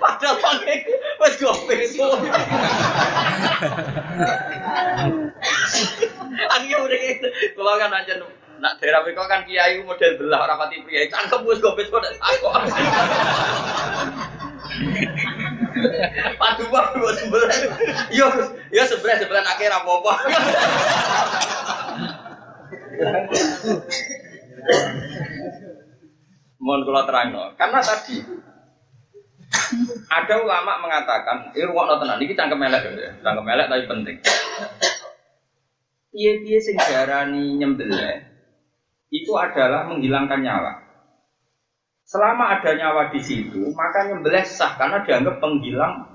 Padahal pakai wes gue. Aku ya udah gitu. Kalau kan aja nak daerah mereka kan kiai model belah orang pati pria. Cangkem wes gue besok dan aku. Padu mah dua sebelah. Yo, yo sebelah sebelah akhir apa apa. Mohon kalau terang karena tadi ada ulama mengatakan, ini ruang tenan, ini cangkem melek cangkem melek tapi penting. Iya iya sing darani nyembelih itu adalah menghilangkan nyawa. Selama ada nyawa di situ, maka nyembelih sah karena dianggap penghilang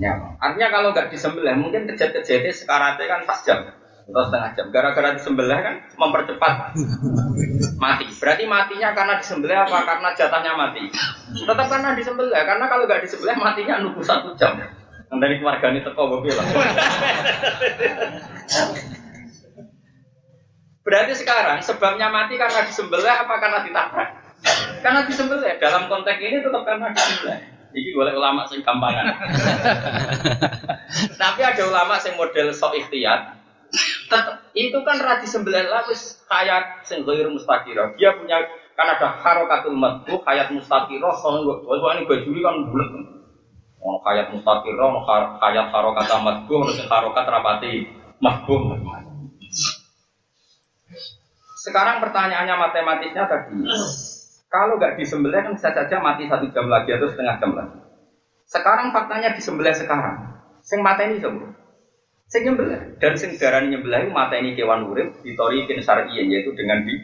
nyawa. Artinya kalau nggak disembelih, mungkin kejadian-kejadian sekaratnya kan pas jam atau setengah jam. Gara-gara disembelih kan mempercepat mati. Berarti matinya karena disembelih apa? Karena jatahnya mati. Tetap karena disembelih. Karena kalau nggak disembelih matinya nunggu satu jam. Dari keluarga ini teko gue. Berarti sekarang sebabnya mati karena disembelih apa karena ditabrak? Karena disembelih. Dalam konteks ini tetap karena disembelih. Ini boleh ulama sing gampangan. Tapi ada ulama sing model sok ikhtiyat. Tetap, itu kan radi sembilan lapis hayat sing ghair mustaqirah. Dia punya kan ada harokatul madhu, hayat mustaqirah, soalnya gua ini bajuri kan bulat. Ono hayat mustaqirah, ono hayat harokat madhu, ono sing harokat rapati mahbub. Sekarang pertanyaannya matematisnya tadi, kalau nggak disembelih kan bisa saja mati satu jam lagi atau setengah jam lagi. Sekarang faktanya disembelih sekarang, sing mata ini semua. Sing nyembelih dan sing darani nyembelih mata ini kewan urip ditorikin syar'iyyan yaitu dengan di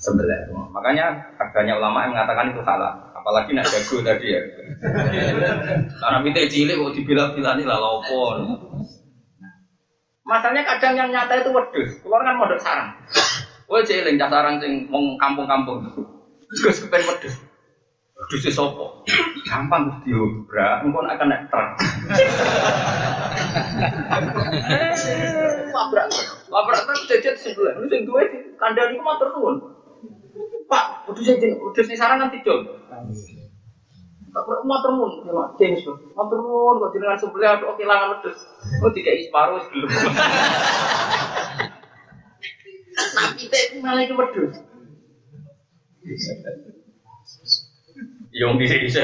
sembelih. Makanya adanya ulama yang mengatakan itu salah. Apalagi nak jago tadi ya. Karena minta cilik kok dibilang-bilang ini lah lopo. Masalahnya kadang yang nyata itu wedus. Keluar kan modal sarang. Kowe cilik cah sarang sing mong kampung-kampung. Gus kepen wedus. Wedus sopo? Gampang Gus diobrak, engko akan naik truk. Labrak, labrak truk jajet sebelah. Lu sing duwe kandhani ku matur nuwun. Pak, wedus sing wedus sing sarang kan nuwun, ya Mak. James, matur nuwun kok jenengan sebelah kok kehilangan wedus. Oh dikai separuh sebelum. Nah, kita itu malah itu wedus. Yang bisa bisa.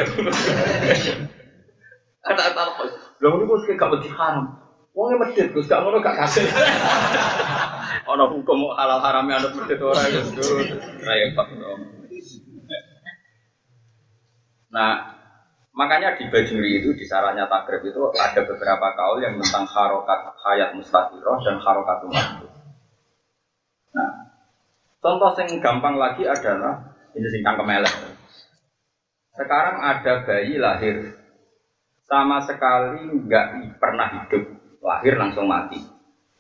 Ada apa apa? Lho niku sik gak wedi haram. Wong medhit Gus gak ngono gak kasil. Ana hukum halal harame anut medhit ora ya Gus. Repot. Nah, makanya di Bajuri itu di sarannya takrib itu ada beberapa kaul yang tentang harokat hayat mustaqiroh dan harokat umat. Contoh yang gampang lagi adalah ini singkang kemelek. Sekarang ada bayi lahir sama sekali nggak pernah hidup, lahir langsung mati.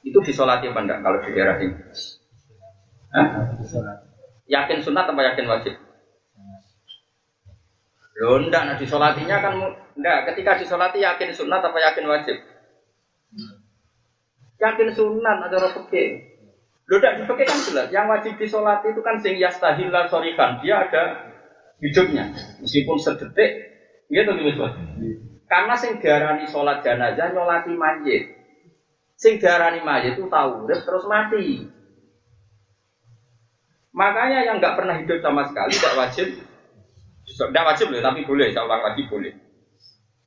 Itu disolati apa enggak kalau di daerah ini? Hah? Yakin sunat apa yakin wajib? Loh, enggak, nah disolatinya kan enggak, ketika disolati yakin sunat apa yakin wajib? Yakin sunat ada orang. Loh, enggak di fikih kan jelas, yang wajib disolati itu kan sing yastahillah sorikan, dia ada hidupnya, meskipun sedetik, gitu gitu Karena sing diarani sholat jenazah nyolati mayit. Sing diarani mayit itu tahu, terus mati. Makanya yang nggak pernah hidup sama sekali tidak wajib tidak wajib loh, tapi boleh. Saya ulang lagi boleh.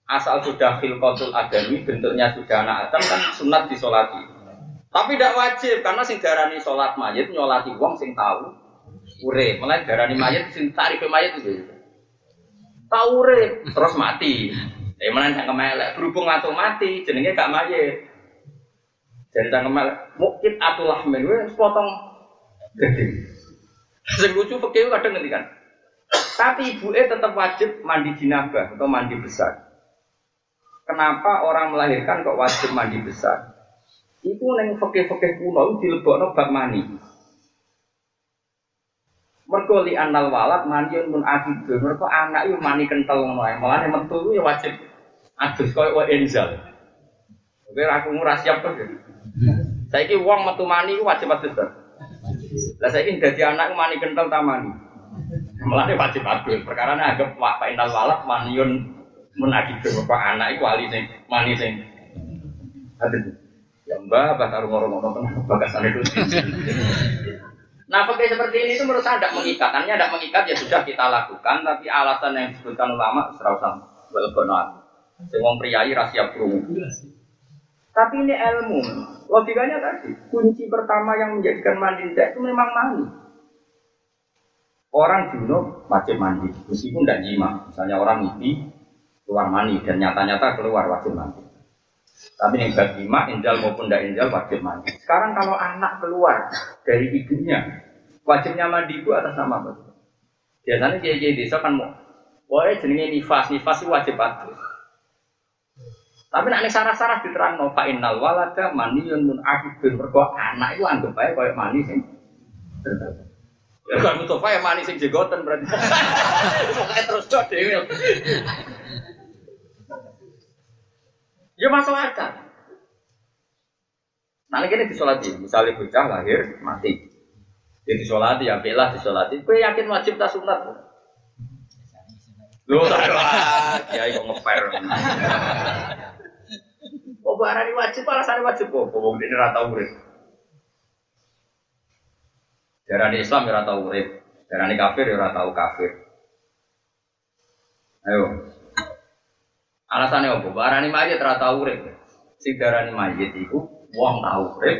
Asal sudah filkotul adami, bentuknya sudah anak adam kan sunat disolati. Tapi tidak wajib karena sing darani sholat mayit nyolati wong sing tahu ure. Mulai darani mayit sing tarif mayit itu. Tahu ure terus mati. Eh mana yang kemelek berhubung atau mati jenenge gak mayit. Jadi tak kemelek mungkin atulah menwe potong gede. Sing lucu fakir kadang ngerti kan. Tapi ibu E tetap wajib mandi jinabah atau mandi besar. Kenapa orang melahirkan kok wajib mandi besar? Iku neng fakih-fakih kuno dilebokno bab mani. Mergo li anal walad mandiun mun akidun. Mergo anak itu mani kental ngono ae. Mulane metu ya wajib adus koyo wa enzal. Oke aku ngurah siap to. Saiki wong metu mani wajib adus to. Lah saiki dadi anak mani kental tamani. Mulane wajib adil. Perkara ini agak pak inal walad maniun menagih bapak anak itu wali sing mani sing adil. Ya mbak, bah taruh ngorong-ngorong bagasan itu. Nah, pakai seperti ini itu menurut saya tidak mengikat. Hanya tidak mengikat ya sudah kita lakukan, tapi alasan yang disebutkan ulama serausan welbonoan. Semua priayi rahasia perungu. Tapi ini ilmu. Logikanya tadi, kunci pertama yang menjadikan mandi itu memang mandi. Orang junub wajib mandi, meskipun tidak jima. Misalnya orang mimpi keluar mandi dan nyata-nyata keluar wajib mandi. Tapi yang gak jima, injal maupun tidak injal wajib mandi. Sekarang kalau anak keluar dari ibunya, wajibnya mandi itu atas nama apa? Biasanya kiai kiai desa kan mau, boleh jenenge nifas, nifas itu wajib adus. Tapi nak sarah-sarah diterang no pak innal walada maniyun mun akibun mergo anak itu anggap aja kayak mani sing. Ya kan Mustafa ya manis sing jegoten berarti. Pokoke terus dhewe. Ya masuk akal. Nah, ini disolati, misalnya bocah lahir mati, ya disolati, ya belah disolati. Kue yakin wajib tak sunat? Lu ya kok ngeper. Oh, barang wajib, alasannya wajib kok. Kok ini rata urip. Darani Islam ya tahu urip, darani kafir ya tahu kafir. Ayo. Alasannya apa? Barani mayit ora tahu urip. Si darani mayit itu wong tahu urip.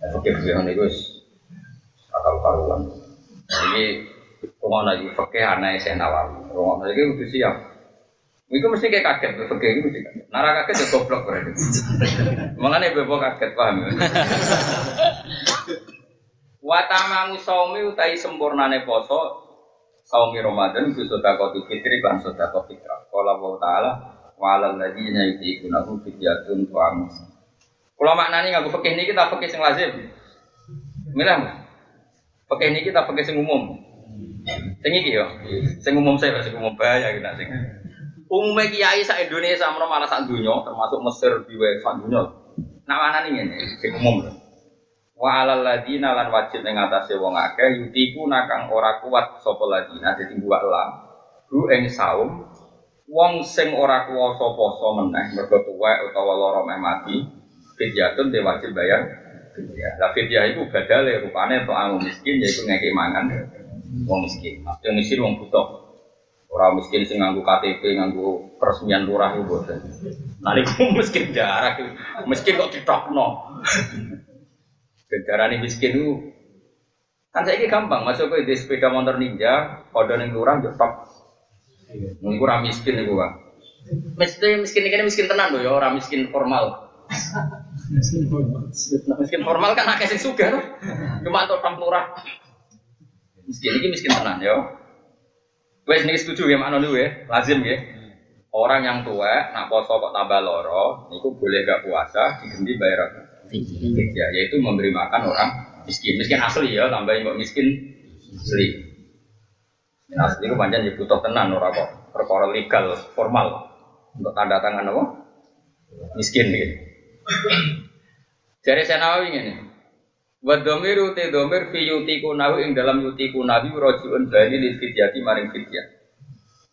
Ya fakir bilang itu akal karuan. Jadi rumah lagi fakir anak saya nawawi. Rumah lagi udah siap. Itu mesti kayak kaget, fakir itu mesti kaget. Nara kaget ya goblok berarti. Mengenai bebo kaget paham ya. Watamamu saumi utai sempurnane poso saumi Ramadan itu sedekah fitri lan sedekah fitrah. Qala wa ta'ala wa 'alal ladzina yutiqunahu fidyatun tu'am. Kula maknani nganggo fikih niki ta fikih sing lazim. Milah. Fikih niki ta fikih sing umum. Sing iki yo. Sing umum saya sing umum bahaya kita sing. Umumnya kiai sa Indonesia malah sak dunia termasuk Mesir diwe sak dunia. Nah mana nih ini sing umum. Wa alal ladina lan wajib ing atase wong akeh yutiku nakang ora kuat sapa ladina dadi buak lam. Ru ing saum wong sing ora kuwasa poso meneh mergo tuwek utawa lara meh mati fidyatun de wajib bayar fidyah. Lah fidyah iku badale rupane amu miskin yaiku ngekek mangan wong miskin. Maksudnya miskin wong butuh. Orang miskin sing nganggu KTP, nganggu peresmian lurah itu bosan. Nanti miskin jarak, miskin kok ditokno. Kendaraan ini miskin itu kan saya ini gampang masuk ke di sepeda motor ninja, kode yang lurah jetok. Mungkin kurang miskin itu bang. Miskin miskin ini miskin tenan loh ya orang miskin formal. miskin formal kan akeh sing sugih Cuma untuk lurah. Miskin ini miskin tenan ya. Wes nih setuju ya makna dulu ya, lazim ya. Orang yang tua, nak poso kok tambah loro, niku boleh gak puasa, diganti bayar ya, yaitu memberi makan orang miskin. Miskin asli ya, tambahin kok miskin asli. Miskin asli itu panjang ya butuh tenan orang kok perkara legal formal untuk tanda tangan apa? Miskin gitu. Jadi saya nawawi ini. Wa dhamiru te dhamir fi yutiku nahu ing dalam yutiku nabi rojiun bali li fidyati maring fidyah.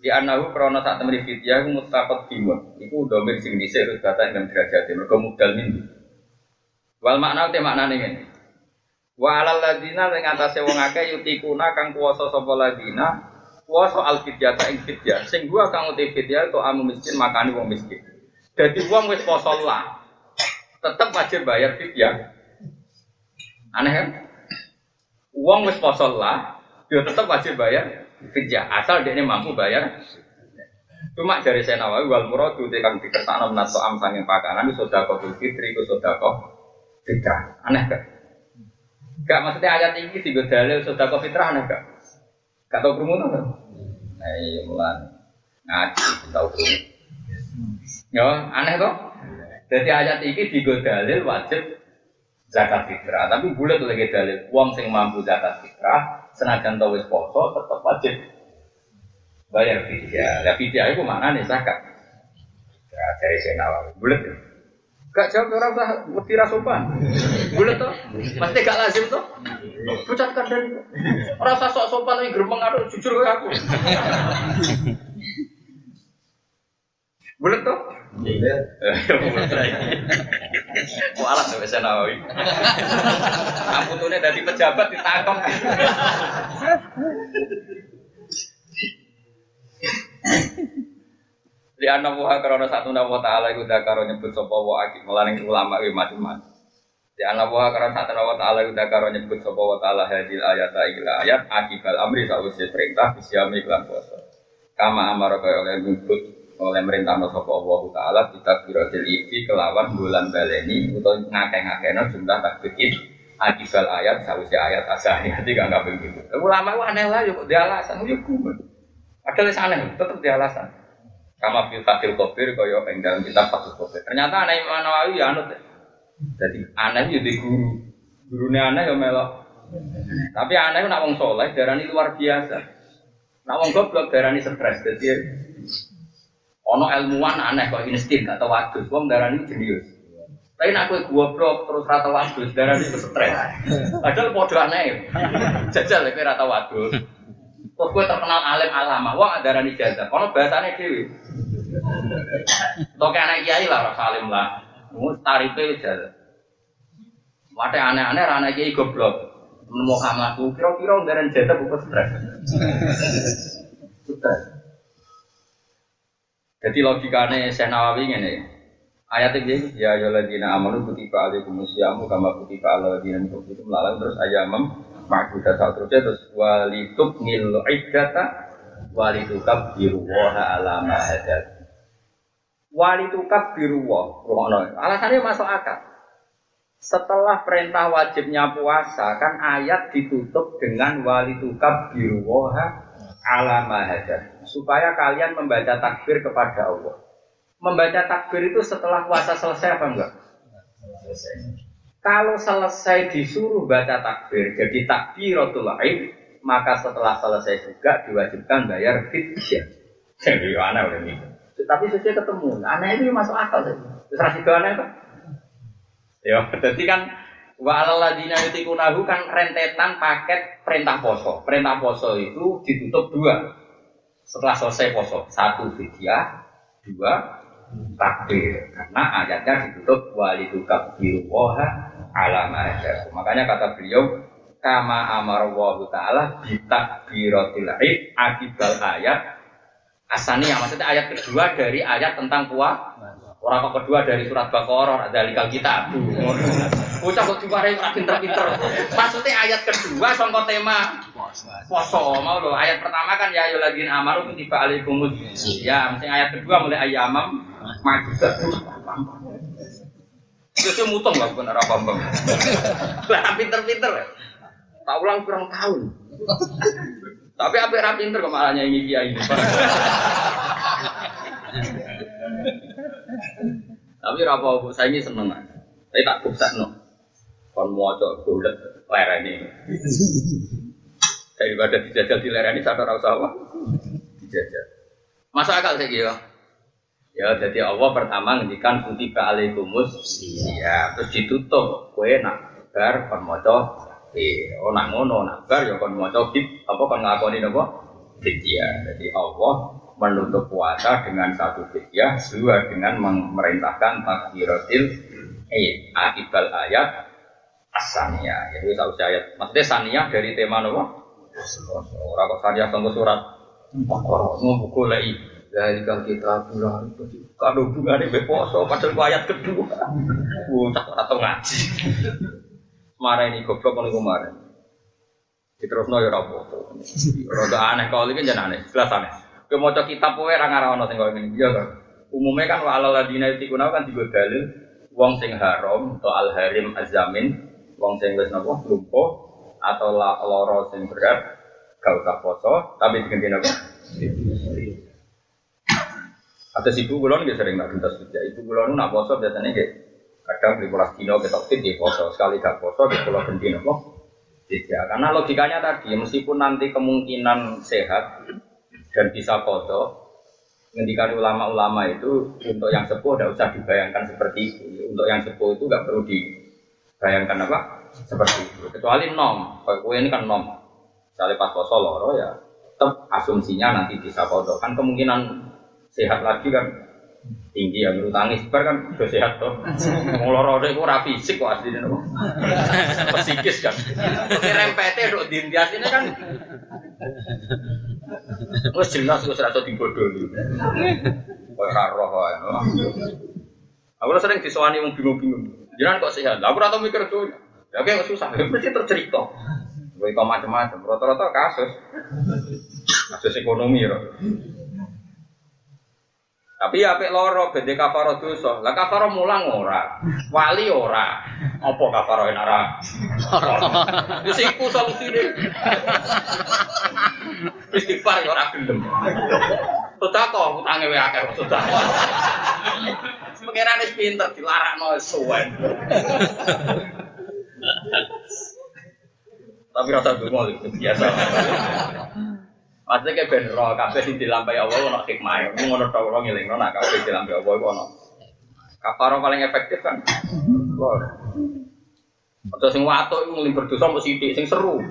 Di anahu krana sak temri fidyah mutaqad bimun. Iku dhamir sing dhisik terus kata ing derajat mergo mudal min. Wal makna te maknane ngene. Wa alal ladina ing atase wong akeh yutikuna kang kuwasa sapa ladina kuwasa al fidyata ing fidyah. Sing gua kang uti fidyah to amu miskin makani wong miskin. Dadi wong wis poso lah. Tetep wajib bayar fidyah. Aneh kan? Uang wis poso lah, dia tetap wajib bayar fidyah asal dia ini mampu bayar. Cuma dari saya nawawi wal muradu te kang dikersakno menato am sanging pakanan itu sedekah fitri itu sedekah fitrah. Aneh kan? Gak maksudnya ayat ini di dalil sedekah fitrah aneh gak? Gak tau krungu kan? Nah, iya mulan ngaji tahu krungu. Ya, aneh kok. Jadi ayat ini di dalil wajib zakat fitrah. Tapi bulat lagi dalil uang sing mampu zakat fitrah, senajan tau wis poso tetap wajib bayar fidyah. Ya fidyah itu mana nih zakat? Ya dari saya nawawi bulat. Gak jawab orang usah mesti sopan. Bulat tuh, pasti gak lazim tuh. Pucatkan dan orang usah sok sopan tapi gerbang aduh jujur kayak aku. Bulat tuh. Iya. Mau alat tuh bisa nawawi. Kamu tuh dari pejabat ditangkap. Anak buah karena satu nama taala itu dah karo nyebut sopo wa akik melaning ulama wi macam-macam. Buah karena satu nama taala itu dah karo nyebut sopo wa taala hadil ayat ayat akibal amri sausya perintah bisyami iklan puasa. Kama amar kaya oleh nyebut oleh merintah sapa Allah taala kita biratil iki kelawan bulan baleni utawa ngakeh-ngakehno jumlah takbir akibal ayat sausi ayat asahiyati gak nggak begitu. Ulama itu aneh lah yuk dia alasan yuk kumen. Ada aneh tetap dia alasan. Kama fil fatil kofir kaya ing dalam kitab fatil kofir. Ternyata aneh Imam Nawawi ya anut. Jadi aneh yo di guru. Gurunya aneh ya melok. Tapi aneh nak wong soleh darani luar biasa. Nak wong goblok darani stres. Jadi Ono ilmuwan aneh kok insting gak tau wadus, wong darani jenius. Tapi nak kowe goblok terus rata wadus, darani itu stres. Padahal podo aneh. Jajal kowe rata wadus. Terus kowe terkenal alim alama, wong darani jajal. Ono bahasane dhewe. Toke anak kiai lah rasa alim lah. Mus tarife jajal. Wate aneh-aneh ra anak kiai goblok. Nemu kamu kira-kira darani jajal bukan stres. Stres. Jadi logikanya saya Nawawi ini ayat ini ya ayoladina amanu kutiba alaikum musyamu kama kutiba lalang terus ayamam ma'budah saat terusnya terus walitub nil iddata walitukab biruwaha alama hadat walitukab biruwah alasannya masuk akal setelah perintah wajibnya puasa kan ayat ditutup dengan walitukab biruwaha alama hadat supaya kalian membaca takbir kepada Allah. Membaca takbir itu setelah puasa selesai apa enggak? Selesai. Kalau selesai disuruh baca takbir, jadi takbiratul aid, maka setelah selesai juga diwajibkan bayar fidyah. Jadi aneh udah nih. Tapi sesuai ketemu, aneh itu masuk akal sih. Terus rasih aneh kan? Ya, jadi kan Wa alaladina yutikunahu kan rentetan paket perintah poso. Perintah poso itu ditutup dua. Setelah selesai poso, satu fidyah, dua takbir. Karena ayatnya ditutup walidu kabir waha alama Makanya kata beliau kama amar wa ta'ala bitakbiratil id akibal ayat Asani yang maksudnya ayat kedua dari ayat tentang puasa. Orang kok kedua dari surat Baqarah ada likal kita. Bocah kok dimarahi ora pinter-pinter. Maksudnya ayat kedua sangka tema poso mau lo. Ayat pertama kan ya ayyuhalladzina amanu kutiba alaikumus ya, mesti ayat kedua mulai ayamam majuda. Itu mutong lah bukan arah bambang. Lah pinter-pinter. Tak ulang kurang tahun. Tapi apa yang pinter kok malah nyanyi kiai ini. Tapi apa apa saya ini seneng aja. Saya tak buksa no. Kon mau coba bulat lereni. Daripada dijajal di lereni saya ora usah apa. Dijajal. Masa akal saya kira. Ya, jadi Allah pertama ngendikan kutiba alaikumus ya terus ditutup kue nak bar kon maca eh oh nak ngono nak bar ya kon maca apa kon ngakoni napa ya jadi Allah menutup puasa dengan satu fidyah, dua dengan memerintahkan takbiratil eh akibal ayat asaniyah. Jadi tahu ayat. Maksudnya saniyah dari tema nopo? Orang kok saniyah tunggu surat. Mau buku lagi. Dari kalau kita pulang itu kalau hubungannya beposo, padahal ayat kedua. Bocah atau ngaji. Marah ini goblok kalau kemarin. Terus no ya rapopo. Roda aneh kalau ini jangan aneh, jelas aneh. Ke maca kitab kowe ora ngarono sing koyo ngene. Iya kan. Umumnya kan wa ladina yutikuna kan juga dalil wong sing haram atau al harim azamin, wong sing wis napa lumpuh atau lara sing berat gak usah poso tapi diganti napa? Ada ibu kulon nggak sering nak gentas kerja. Ibu kulon nak poso biasanya kayak kadang di pulau dino kita fit di poso. Sekali gak poso di pulau ganti napa? Tidak. Karena logikanya tadi meskipun nanti kemungkinan sehat dan bisa foto ngendikan ulama-ulama itu untuk yang sepuh tidak usah dibayangkan seperti itu. Untuk yang sepuh itu nggak perlu dibayangkan apa? Seperti itu. Kecuali nom. Kalau ini kan nom. Misalnya pas poso loro ya tetap asumsinya nanti bisa foto kan kemungkinan sehat lagi kan tinggi ya menurut tangis bar kan udah sehat tuh mau loro itu ora fisik kok aslinya nopo psikis kan rempete dok dintias ini kan Wes jelas iso dibodohi. Kok ora roh wae. Aku sering disowani wong bingung-bingung. Jangan kok sehat. Aku ora tau mikir tuh. Ya kayak susah. Mesti tercerita. Gue macam-macam. Rata-rata kasus. Kasus ekonomi ya. Tapi ya apik loro bede kafaro dosa. Lah kafaro mulang ora. Wali ora. Apa kafaro enak ora? Wis iku solusine. Istighfar ya ora gelem. Sedekah utange wae akeh sedekah. Pengiran wis pinter dilarakno suwen. Tapi rasa dungo biasa. Maksudnya kayak ben roh kabeh sing dilampahi Allah ono hikmah. Ngono tok ora ngelingno nak kabeh dilampahi Allah iku ono. Kafaro paling efektif kan. Lor. Atau sing watuk iku nglim berdosa mbok sithik sing seru.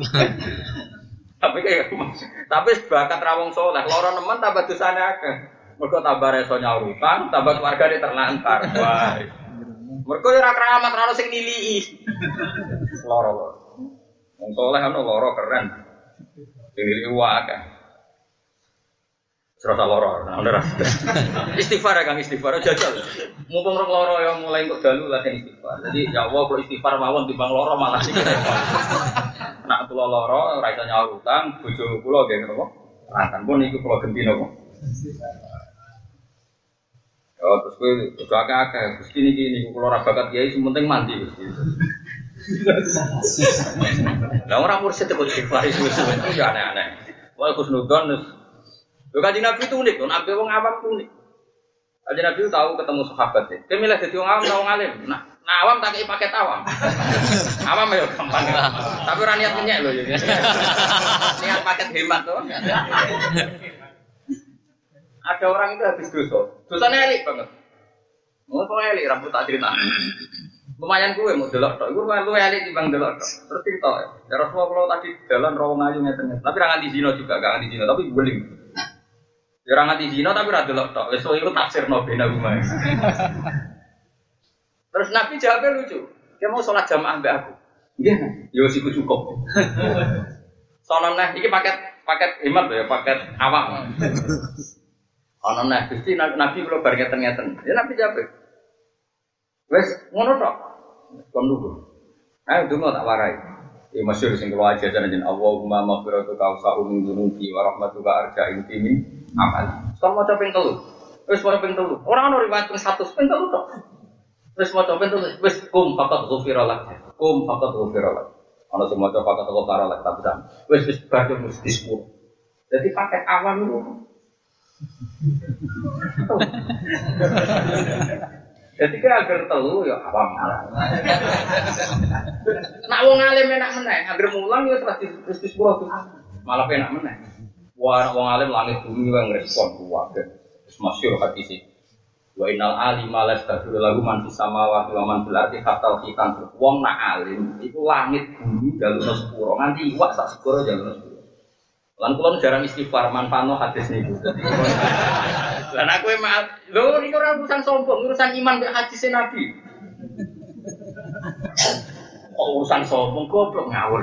tapi kayak tapi bakat rawong soleh, loro nemen tambah dosane akeh. Mergo tambah reso nyaurutan, tambah keluargane terlantar. Wah. Mergo ora keramat ora sing nilii. Loro loro. Wong soleh ono loro keren. Nilii wae Serasa loro, nah udah Istighfar ya kang istighfar, jajal. Mumpung rong loro yang mulai untuk dalu lah yang istighfar. Jadi ya Allah kalau istighfar mawon di bang loro malah sih. Nak pulau loro, raisa nyawa utang, bojo pulau gak nopo. Akan pun itu pulau genti nopo. Oh terus gue bojo akeh akeh, terus gini gini, pulau rabakat kiai, sementing mandi. Lah orang mursid itu istighfar itu itu aneh-aneh. Wah Kusnudon Lho kanjeng Nabi itu unik, Nabi wong awam itu unik. Kanjeng Nabi tahu ketemu sahabat ya. Dia milih jadi wong awam atau wong alim. Nah, nah awam tak kayak paket awam. awam ya gampang. Tapi orang niat menyek loh ya. niat paket hemat tuh. Ada orang itu habis dosa. Dosanya elik banget. Mau kok elik rambut tak cerita. Lumayan gue mau delok tok. Gue lu elik timbang delok tok. Terus cerita ya. Rasulullah kalau tadi jalan rawang ayu ngeten. Tapi ra nganti zina juga, gak nganti zina, tapi guling. Ya ora nganti zina tapi ora delok tok. Wis iku tafsir bena rumah. Terus Nabi jawabnya lucu. Dia mau sholat jamaah mbak aku. Iya, yo sih cukup. Soalnya nah, ini paket paket hemat ya, paket awam. Nah Gusti Nabi, nabi kula bar ngeten-ngeten. Ya Nabi jawab. Wes ngono tok. Kon dulu. Ayo donga tak warai. Ya masyhur sing kula ajaran jeneng Allahumma maghfiratuka awsa'u min dzunubi wa rahmatuka arja'in min amal. Kon maca ping telu. Wes maca ping telu. Ora ono riwayat ping 100 ping telu tok. Wes maca ping telu. Wes kum faqat ghufira lak. Kum faqat ghufira lak. Ono sing maca faqat ghufira lak tapi sam. Wes wis badhe mesti sepuluh. Jadi pakai awam itu Jadi kira agar telu ya awam malah. Nak wong alim enak meneh, agar mulang ya terus terus sepuluh. Malah enak meneh. Wah, wong alim langit bumi yang respon kuwabe. Terus masyhur hadis sih. Wa innal alima lastaghfiru lahu man fis samawati wa man fil ardi hatta khitan. Wong nak alim iku langit bumi jalur sepuro nganti iwak sak sepuro jalur sepuro. Lan kula jarang istighfar manfaatno hadis niku. Lan aku emang lho niku ora urusan sombong, urusan iman mek hadis Nabi. Kok urusan sombong goblok ngawur.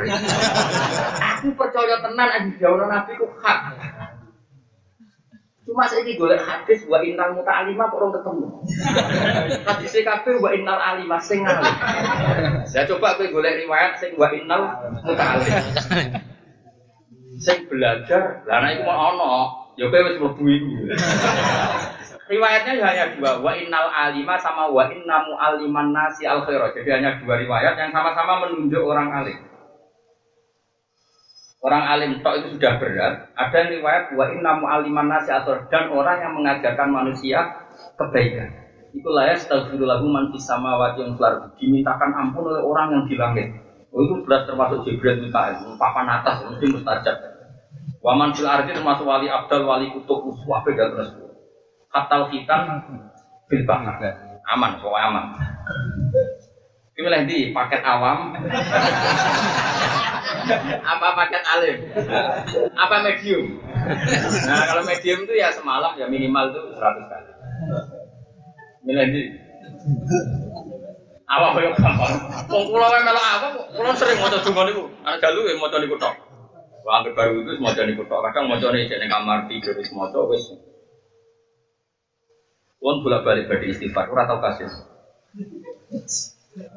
aku percaya tenan aja jauh Nabi ku hak. Cuma saya ini golek hadis wa innal muta'alima kok orang ketemu. Hadis kabeh wa innal alima sing alim. Saya coba kowe golek riwayat sing wa innal muta'alim. Sing belajar, lah nek iku mau ono, ya kowe wis mlebu iku. Riwayatnya hanya dua, wa innal alima sama wa inna mu'alliman nasi al khaira. Jadi hanya dua riwayat yang sama-sama menunjuk orang alim. Orang alim tok itu sudah berat. Ada riwayat wa inna mu'alliman nasi al dan orang yang mengajarkan manusia kebaikan. Itulah ya astagfirullahu man fis samawati wal ardi. Dimintakan ampun oleh orang yang di langit. Oh, itu jelas termasuk Jibril Mikael, papan atas mesti mustajab. Waman fil ardi termasuk wali abdal, wali kutub, uswah beda terus. Katal hitam bil bahar. Aman, pokoknya aman. Pilih di paket awam, apa paket alim, apa medium. Nah kalau medium itu ya semalam ya minimal itu 100 kali. Milih di apa koyo gampang. Wong kula wae melok apa, kula sering maca donga niku. Ana dalu ya maca niku tok. Wah, baru itu maca niku tok. Kadang jek ning kamar tidur wis maca wis. Wong bolak-balik badhe istighfar, ora tau kasus.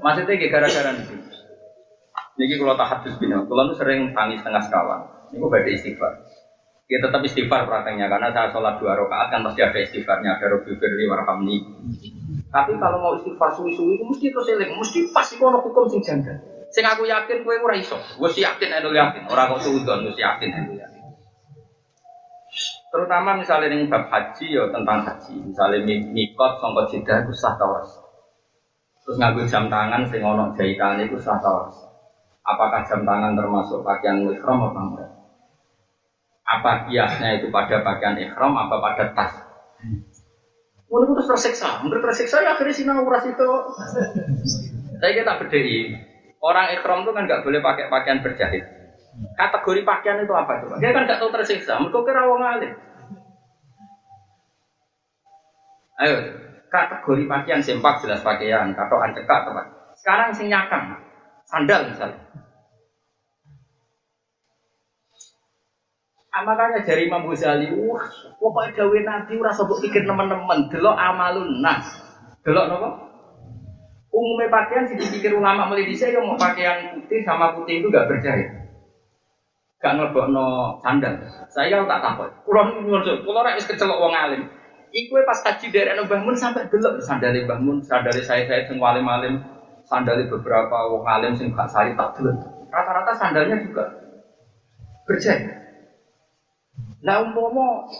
Maksudnya kayak gara-gara niku. Niki kalau tak hadis bina, kalau tuh sering tangis tengah sekawan. Niku badhe istighfar. Ya tetap istighfar prakteknya karena saya sholat dua rakaat kan pasti ada istighfarnya, ada Robi Firli warhamni. Tapi kalau mau istighfar suwi-suwi mesti terus eling, mesti pasti kono hukum sing janggal. Sing aku yakin kowe ora iso. Wis yakin endo yakin, ora kok suudon wis yakin endo yakin. Terutama misalnya ning bab haji ya tentang haji. Misalnya mikot sangka jeddah itu sah tawas. Terus nganggo jam tangan sing ono jahitane itu sah tawas. Apakah jam tangan termasuk pakaian ihram apa enggak? Apa kiasnya itu pada pakaian ihram apa pada tas? Mulai terus tersiksa, mulai tersiksa ya akhirnya sinau uras itu. Saya kita bedai, orang ikhram itu kan nggak boleh pakai pakaian berjahit. Kategori pakaian itu apa coba? Dia kan nggak tahu tersiksa, mereka kira wong alim. Ayo, kategori pakaian sempak jelas pakaian, katoan cekak teman. Sekarang sing nyakang, sandal misalnya. Ah, makanya dari Imam Ghazali, wah, pokoknya dawe Nabi ora sebut pikir teman-teman, delok amalun nas. Delok napa? Umumnya pakaian sih dipikir ulama mulai di saya mau pakaian putih sama putih itu gak berjahit. Gak ngelebokno sandal. Saya tak takut. Kulo nyuwun, kulo ora wis kecelok wong alim. Iku pas haji dari Mbah Mun sampai delok sandale Mbah Mun, sandale saya saya sing alim-alim, sandale beberapa wong alim sing gak sari tak delok. Rata-rata sandalnya juga berjahit. Nah umpomo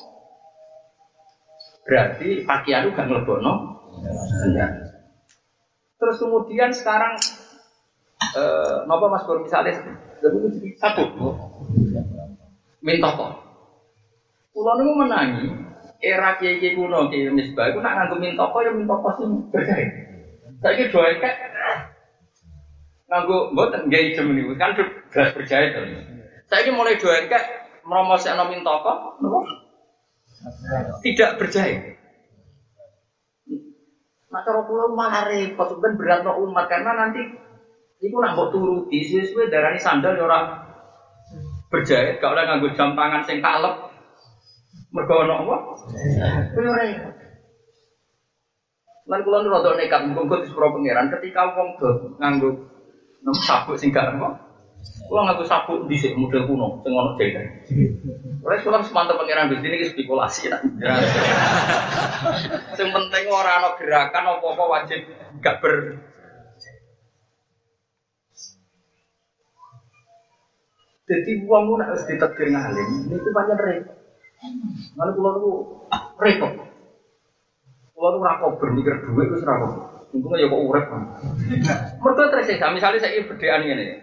berarti pakaian itu gak ngelebono. Ya. Terus kemudian sekarang eh, nopo Mas Bur misalnya satu mintoko. Kulo niku menangi era kiai kiai kuno kiai misbah itu nak nganggo mintoko ya mintoko sih berjahit. Saya kira doa kayak nganggo mboten nggak ijem niku kan beras berjahit. Saya mulai doa kayak meromosekno mintoko tidak berjahit. Nah cara kula malah repot berat no umat karena nanti itu nak mbok turuti suwe-suwe darani sandal ya ora berjahit gak oleh nganggo jam tangan sing kalep. Mergo ono apa? Kowe ora. Lan kula rada nekat mengko di sepuro pangeran ketika wong do nganggo nem sabuk sing gak apa. Kula nganggo sabuk dhisik model kuno sing ono jengkel. Ora kula semantep pangeran Gusti niki spekulasi nak. Sing penting ora ana gerakan apa-apa wajib gak ber Jadi uang pun harus ditekir ngalim, ini itu banyak repot. Mana pulau itu repot. Pulau itu rakau bermikir duit itu rakau. Untungnya ya kok urep. Mereka tersiksa. Misalnya saya berdean ini.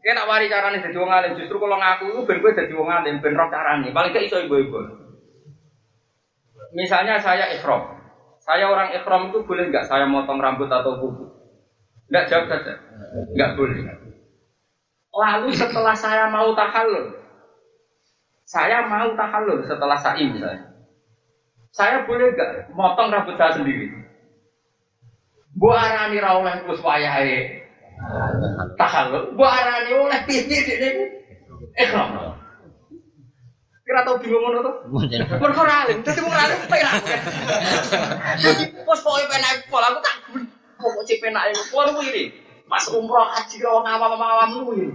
Kayak nak wari caranya jadi wong alim. Justru kalau ngaku itu ben gue jadi wong alim, ben caranya. Paling gak iso ibu-ibu. Misalnya saya ikhram. Saya orang ikhram itu boleh nggak saya motong rambut atau kuku? Nggak jawab saja. Nggak boleh. Lalu setelah saya mau tahallul, saya mau tahallul setelah sa'i misalnya. Saya boleh gak motong rambut saya sendiri? Bu arani ra oleh terus wayahe tahallul, bu arani oleh piye dene ikhram. Kira tau bingung ngono to? Mergo ora alim, dadi wong alim penak. Dadi pos pokoke penak pola aku tak pokok cek penak iku. Kuwi kuwi Pas umroh haji karo wong awam-awam lu iki.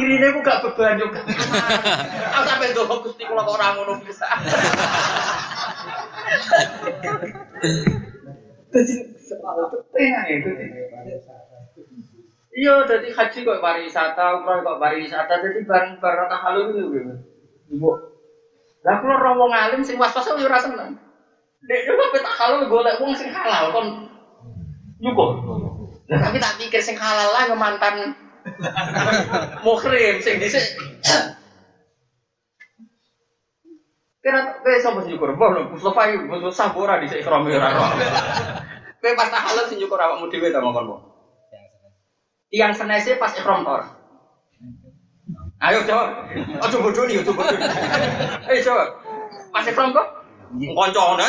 Irine ku gak beban yo. Aku sampe ndonga Gusti kula kok ora ngono bisa. Dadi penak itu. Iya, jadi haji kok pariwisata, umroh kok pariwisata, jadi bareng-bareng tahalul itu gitu. Ibu. Lah kalau roh wong alim sing was-was yo ora seneng. Dek yo kok tahalul golek wong sing halal kon nyukur. Tapi tak pikir sing halal lah mantan muhrim sing dhisik. Kira kowe sapa sing nyukur? Mbah Mustofa iki Mustofa ora dhisik ikram ora. Kowe pas tahalul sing nyukur awakmu dhewe ta mongkon, Mbah. Tiang senese pas ikram tor. Ayo jawab. Ojo bodoh nih, ojo bodoh. Ayo jawab. Pas ikram kok? Koncone.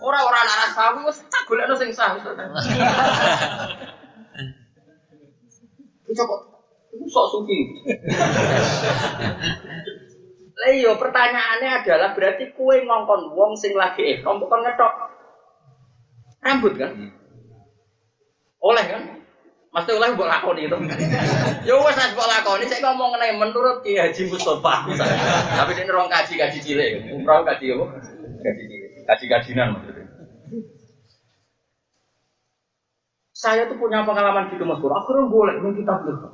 Ora ora anak aku wis tak golekno sing sah. Coba itu sok suki. Lah iya pertanyaannya adalah berarti kue ngongkon wong sing lagi ihram bukan ngetok rambut kan? Oleh kan? Mesti oleh mbok lakoni itu. Ya wes nek mbok lakoni saya ngomong mengenai menurut Ki Haji Mustofa misalnya. Tapi ini orang kaji kaji cilik, umroh kaji apa? Kaji cilik, kaji kajinan maksudnya. Saya tuh punya pengalaman gitu Mas. Akhirnya boleh nih kitab itu.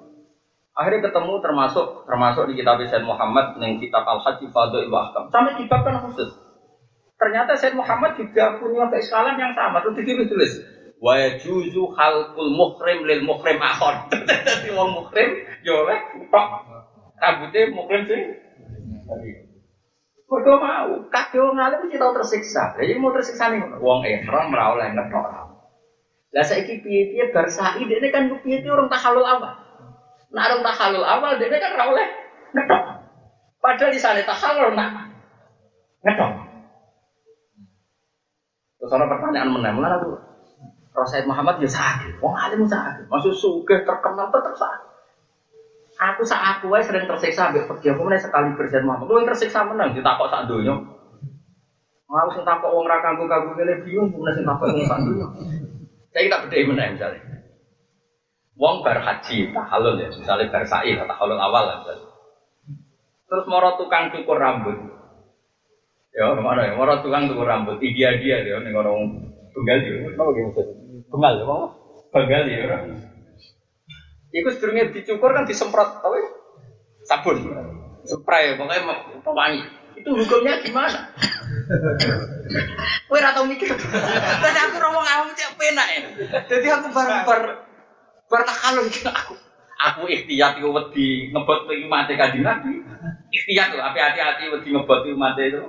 Akhirnya ketemu termasuk termasuk di kitab Said Muhammad yang kitab Al Haji Fadl Ahkam. Sampai kitab kan khusus. Ternyata Said Muhammad juga punya keiskalan yang sama. Terus ditulis tulis wa yajuzu khalqul muhrim lil muhrim akhon. Dadi wong muhrim yo oleh tok rambutnya muhrim sih. Mergo mau, kabeh wong alim mesti tau tersiksa. Lah iki mau tersiksa nih wong ihram ora oleh ngetok. Lah saiki piye-piye bar sa'i dene kan piye-piye orang tahalul awal. Nah orang tahalul awal dene kan ora oleh. Padahal di sana tahalul nak ngetok. Terus ada pertanyaan menang, mana tuh? Rasul Muhammad ya sakit, wong alim sakit, maksud sugih terkenal tetap sakit. Aku saat aku sering tersiksa ambek pergi aku mulai sekali berjalan Muhammad. Lu tersiksa menang ditakok sak donya. Mau sing takok wong ra kanggo kanggo kene bingung mulai sing takok wong sak donya. Saya kita beda menang misalnya. Wong bar haji tahalul ya, misalnya bar sa'i tahalul awal lah. Terus moro tukang cukur rambut. Ya, ke mana ya? Moro tukang cukur rambut, dia dia ya, nih orang tunggal dia. Apa gitu? Bengal, apa? Bengal ya. Iku sedurunge dicukur kan disemprot apa ya? Sabun. Spray pokoknya pewangi. Itu hukumnya gimana? Kowe ora tau mikir. Tapi aku ngomong awam cek penak ya. Jadi aku bar bar takalun aku. Aku ikhtiyat iku wedi ngebot iki mate kanjeng Nabi. Ikhtiyat lho, hati-hati wedi ngebot iki mate itu.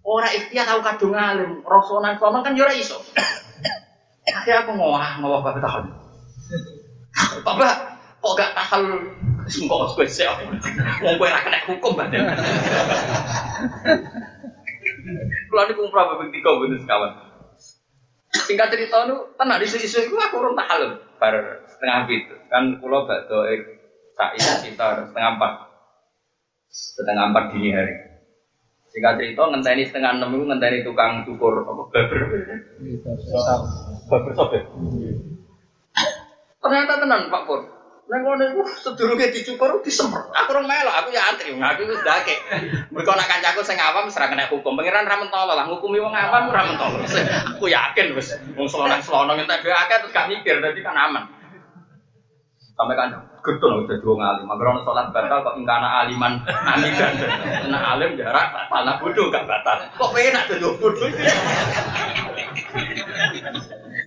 Ora ikhtiyat aku kadung alim, rasonan sono kan yo ora iso. Akhirnya aku ngowah, ngowah bapak tahun. Bapak, kok gak tahal sungkok gue sih? Mau gue kena hukum badan. Ini kumpulan bapak tiga bener sekawan. Singkat cerita itu, tenang di sisi itu aku urung tahal bar setengah itu. Kan pulau bakdo sa'i sekitar setengah empat. setengah empat dini hari. Singkat cerita ngenteni setengah enam itu ngenteni tukang cukur apa baber. Baber sobek. Ternyata tenan Pak Pur. Neng kono iku sedurunge dicukur disemprot. Aku rong melok, aku ya antri. Aku wis dake. Mergo nak kancaku sing awam ra kena hukum. Pangeran ra mentolo lah ngukumi wong awam ora mentolo. Aku yakin wis wong selonang-selonang entek dhewe akeh terus gak mikir dadi kan aman. Sampai kan getun udah dua ngalim. Mager salat batal kok ingkana aliman anidan. Nah alim jarak batal nah bodoh gak batal. Kok penak tuh bodoh.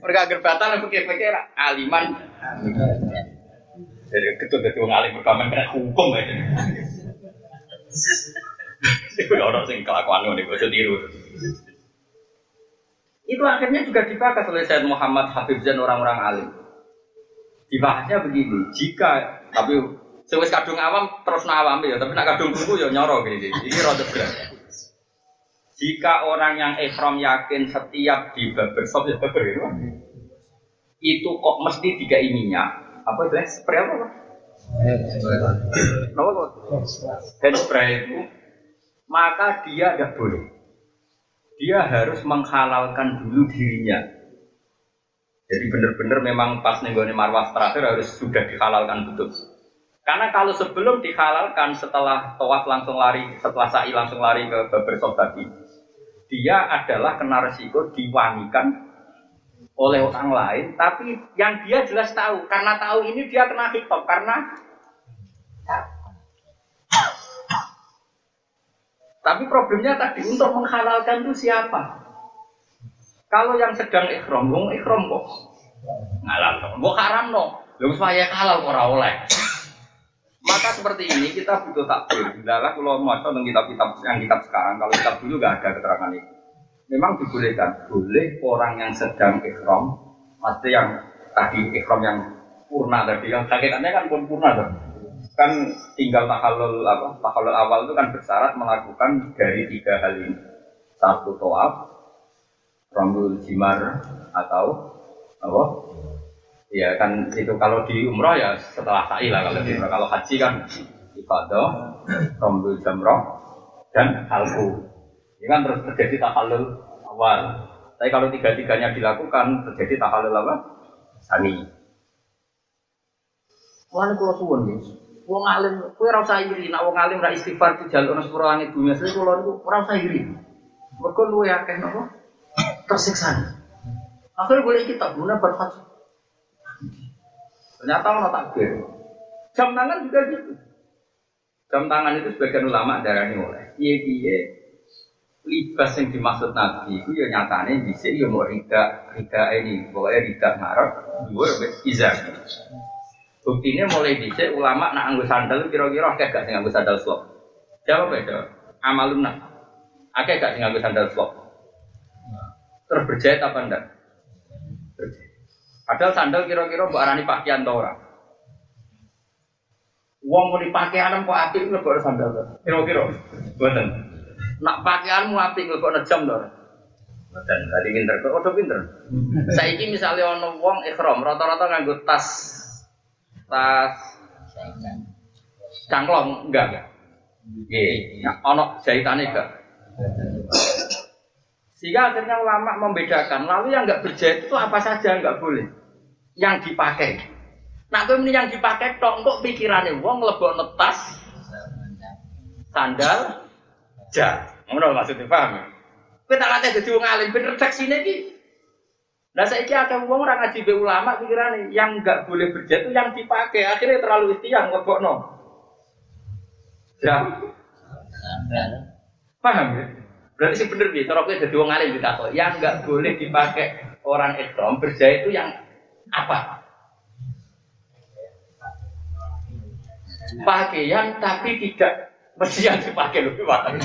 Mereka agar batal aku pikir-pikir aliman jadi ketut dari wong alim pertama kena hukum aja. Itu orang sing kelakuan nih, gue tiru. Itu akhirnya juga dibahas oleh Said Muhammad Habib Zain orang-orang alim. Dibahasnya begini, jika tapi sewes kadung awam terus nawam ya, tapi nak kadung buku ya nyoro gini. Ini rada berat. Jika orang yang ikhram yakin setiap di barbershop ya barber itu, itu kok mesti tiga minyak, apa itu spray apa? Apa kok? Hand spray itu maka dia tidak boleh. Dia harus menghalalkan dulu dirinya. Jadi benar-benar memang pas nenggone marwah terakhir harus sudah dihalalkan betul. Karena kalau sebelum dihalalkan setelah tawaf langsung lari, setelah sa'i langsung lari ke barbershop tadi, dia adalah kena resiko diwangikan oleh orang lain, tapi yang dia jelas tahu, karena tahu ini dia kena hitop, karena tapi problemnya tadi untuk menghalalkan itu siapa? Kalau yang sedang ikhram, wong ikhram kok ngalal, kok haram no, lu supaya halal ora oleh. Maka seperti ini kita butuh takbir. Bila kalau mau tentang kitab-kitab yang kitab sekarang, kalau kitab dulu nggak ada keterangan itu memang dibolehkan. Boleh orang yang sedang ikhram, maksudnya yang tadi ikhram yang purna tadi, yang hakikatnya kan pun purna tuh. Kan tinggal tahalul apa? Tahalul awal itu kan bersyarat melakukan dari tiga hal ini. Satu toab, rambul jimar atau apa? Ya kan itu kalau di umroh ya setelah sa'i lah kalau di umroh. Kalau haji kan ibadah, rambul jamroh dan halku. Ini kan terus terjadi tahalul awal. Tapi kalau tiga-tiganya dilakukan terjadi tahalul apa? Sani. Wah, kalau suwon nih. Wong alim, kue rasa iri. Nak wong alim ra istighfar di jalur sepuluh langit bumi. Jadi kalau itu rasa iri. Mereka lu ya kayak nopo tersiksa. Akhirnya boleh kita guna berfat. Ternyata orang takbir. Jam tangan juga gitu. Jam tangan itu sebagian ulama darah ini oleh. Iya iya libas yang dimaksud Nabi itu ya nyatanya bisa ya mau rida rida ini. Pokoknya rida ngarep dua izar buktinya mulai bisa ulama nak anggus sandal kira-kira akeh gak sing anggus sandal slop jawab ya jawab amalun nak. Akeh gak sing anggus sandal slop terus berjahit apa enggak padahal sandal kira-kira buat arani pakaian tau ora Wong mau dipakai anak kok api itu lebih sandal kira-kira buatan Nak pakaianmu api kok nejam to. Dan tadi pinter, kok udah pinter. Saiki misalnya ono wong ikhram rata-rata nganggo tas tas cangklong enggak enggak. Nggih, nah, ono jahitane enggak. Sehingga akhirnya ulama membedakan, lalu yang enggak berjahit itu apa saja enggak boleh. Yang dipakai. Nah, itu yang dipakai tok kok pikirannya wong lebok tas sandal jah. Ngono maksudnya paham. Kowe tak latih dadi wong alim ben redaksine iki. Lah saiki akeh wong ora ngaji be ulama pikirane yang enggak boleh berjatuh yang dipakai akhirnya terlalu istiang ngebokno. Ya. Paham ya? Berarti sih bener nih, cara kowe dadi wong alim ditakok, yang enggak boleh dipakai orang ikram berjaya itu yang apa? Pakaian tapi tidak Mesti yang dipakai lebih mahal.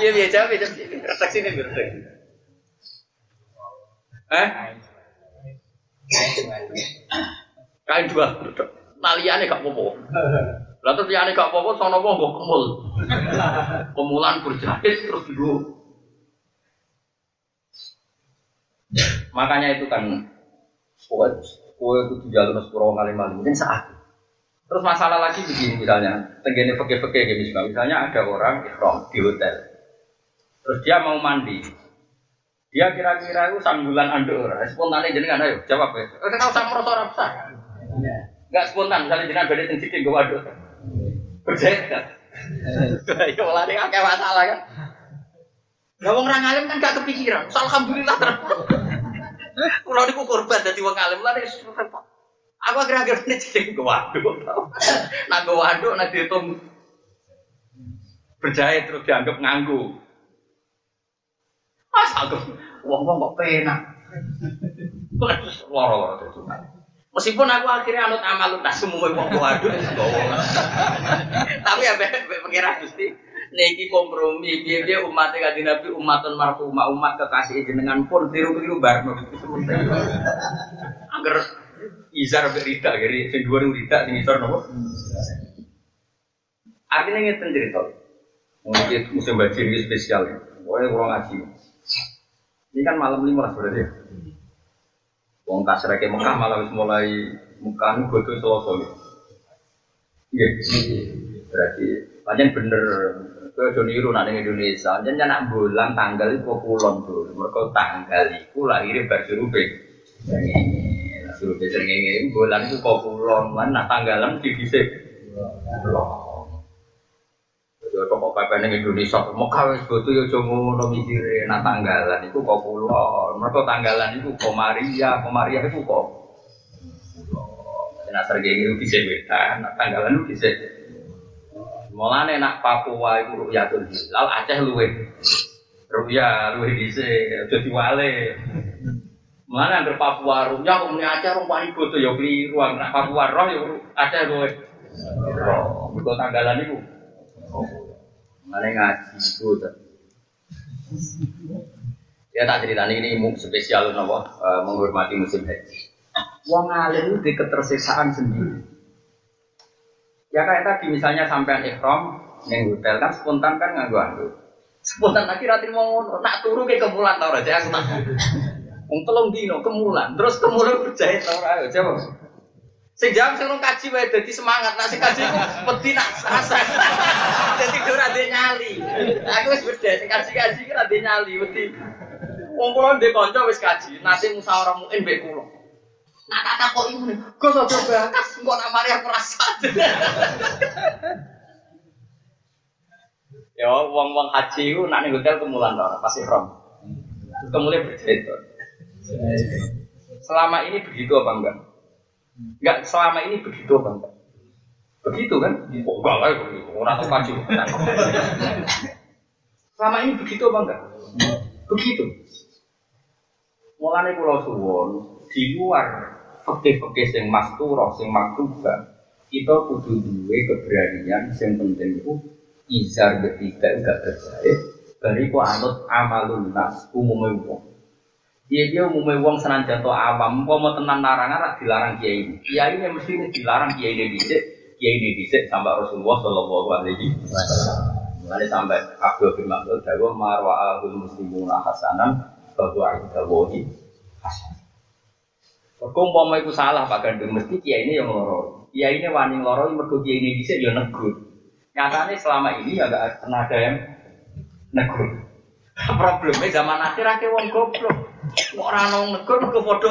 Iya biasa biasa. Retak sini berarti. Eh? Kain dua. Taliannya gak popo. Lalu taliannya gak popo, sono mau gue kemul. Kemulan berjahit terus dulu. Makanya itu kan, kue itu jalur sepuluh kali malam. Mungkin saat Terus masalah lagi begini misalnya, tenggene peke-peke kayak misalnya, misalnya ada orang ikhram di hotel, terus dia mau mandi, dia kira-kira itu sambulan andor, spontan jenengan ayo jawab ya. Kita tahu sama orang besar, nggak spontan, misalnya jenengan beda tinggi gue waduh, kan? Ya malah ini kayak masalah kan. Gak wong orang alim kan gak kepikiran. So, alhamdulillah terus. Kalau niku korban dadi wong alim lah repot. Aku akhir-akhir ini jadi waduk. Nah gue waduk, nah dihitung berjaya terus dianggap nganggu. Mas aku, wong-wong kok penak. Loro-loro itu. Meskipun aku akhirnya anut amal lunas semua wong waduk, tapi ya pengira gusti. Niki kompromi, biar dia umatnya kaji nabi umatun marhumah umat kekasih jenengan pun tiru-tiru begitu. Angger izar sampai rida, jadi sing ribu rida, sing izar nopo. Artinya ngeten cerita. Mungkin musim banjir ini spesial ya. Pokoknya kurang ngaji. Ini kan malam lima berarti ya. Wong kasreke Mekah malah wis mulai Mekah nu bodo Selasa. Iya. Berarti pancen bener Kowe aja niru nak Indonesia, jan nak bulan tanggal iku kulon tuh. Mergo tanggal iku lahire bar surupe. Surupe srengenge bulan iku kok kulon, lan nak tanggalan di dhisik. Yo kok pepe ning Indonesia, Mekah wis bodo yo aja ngono mikire nak tanggalan iku kok kulon. Mergo tanggalan iku kok Maria, kok iku kok Nah, srengenge dhisik wetan, nak tanggalan iku dhisik Mulane nak Papua itu ruyatul hilal, Aceh luwe. Ruya luwe dhisik, aja diwale. Mulane anggere Papua ruya kok muni Aceh rong paling bodo ya kliru, nak Papua roh ya Aceh luwe. Roh, mergo tanggalan iku. Mulane ngaji iku Ya tak cerita ini spesial nopo menghormati musim haji. Wong alim di ketersiksaan sendiri. Ya kayak tadi misalnya sampean ikhram neng hotel kan spontan kan nganggo ando. Spontan lagi rati mau ngono, nak turu ke kemulan tau aja aku tak. Wong telung dino kemulan, terus kemulan berjahit tau ora coba. Sing jam sing kaji wae dadi semangat, nak sing kaji ku wedi nak rasa. Dadi ora ade nyali. Aku wis beda sing kaji-kaji ki ora nyali wedi. Wong kula ndek kanca wis kaji, nate musyawarah muin mbek kula. Nah tak takok iku nih, gue coba bakas, kok nak mari aku rasa. ya wong-wong haji itu nak ning hotel kemulan tau pasti rom. Kemudian bercerita. Selama ini begitu apa enggak? Enggak, selama ini begitu enggak? Begitu kan? Oh, enggak lah, orang tahu kaji. Selama ini begitu apa enggak? Begitu. Mulane pulau suwon di luar fakih-fakih sing masturah sing maktuba kita kudu duwe keberanian sing penting itu izar ketiga enggak terjahit dari anut amalun nas umumnya wong dia dia umumnya wong senang jatuh awam kok mau tenan larangan rak dilarang kiai ini kiai ini mesti dilarang kiai ini dicek kiai ini dicek sampai Rasulullah Shallallahu Alaihi Wasallam Mulai sampai Abdul bin Mas'ud Dawa marwa ahul muslimuna hasanan bahwa indawahi hasan Kok umpama iku salah Pak Gandung mesti kiai ini yang loro. Kiai ini wani loro mergo kiai ini dhisik ya negur. Nyatanya selama ini ya gak pernah ada yang negur. Problemnya zaman akhir akhir wong goblok. Kok ora ono negur mergo padha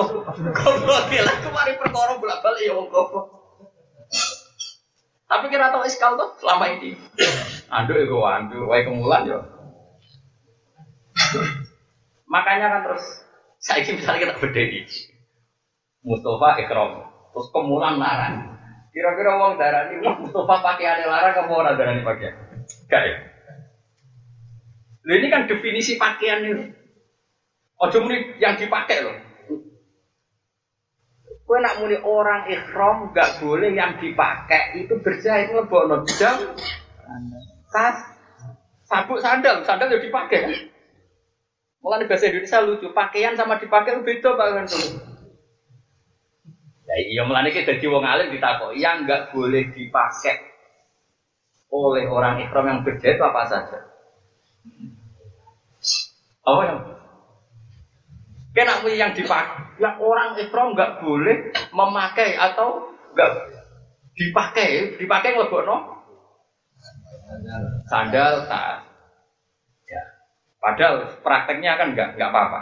goblok ya lah kemari perkara bolak-balik ya wong goblok. Tapi kira tau iskal tuh selama ini. Anduk ya gue anduk, wae kemulan ya. Makanya kan terus saya misalnya kita berdiri. Mustafa ikram. Terus kemulan larang. Kira-kira uang darah ini, Mustafa pakai ada larang, kamu orang darah ini pakai. Gak ya? Loh, ini kan definisi pakaian ini. Ojo muni yang dipakai loh. Kue nak muni orang ikhram gak boleh yang dipakai itu berjahit lebok no jam tas sabuk sandal sandal ya dipakai. Mulai bahasa Indonesia lucu pakaian sama dipakai beda pak kan Ya iya melane kita jadi wong alim ditakok yang nggak boleh dipakai oleh orang ikhram yang berjahit apa saja. Apa yang Kena yang dipakai, yang orang ikhram nggak boleh memakai atau nggak Dipakai, dipakai ngelebokno sandal tas. Ya. Padahal prakteknya kan nggak nggak apa-apa.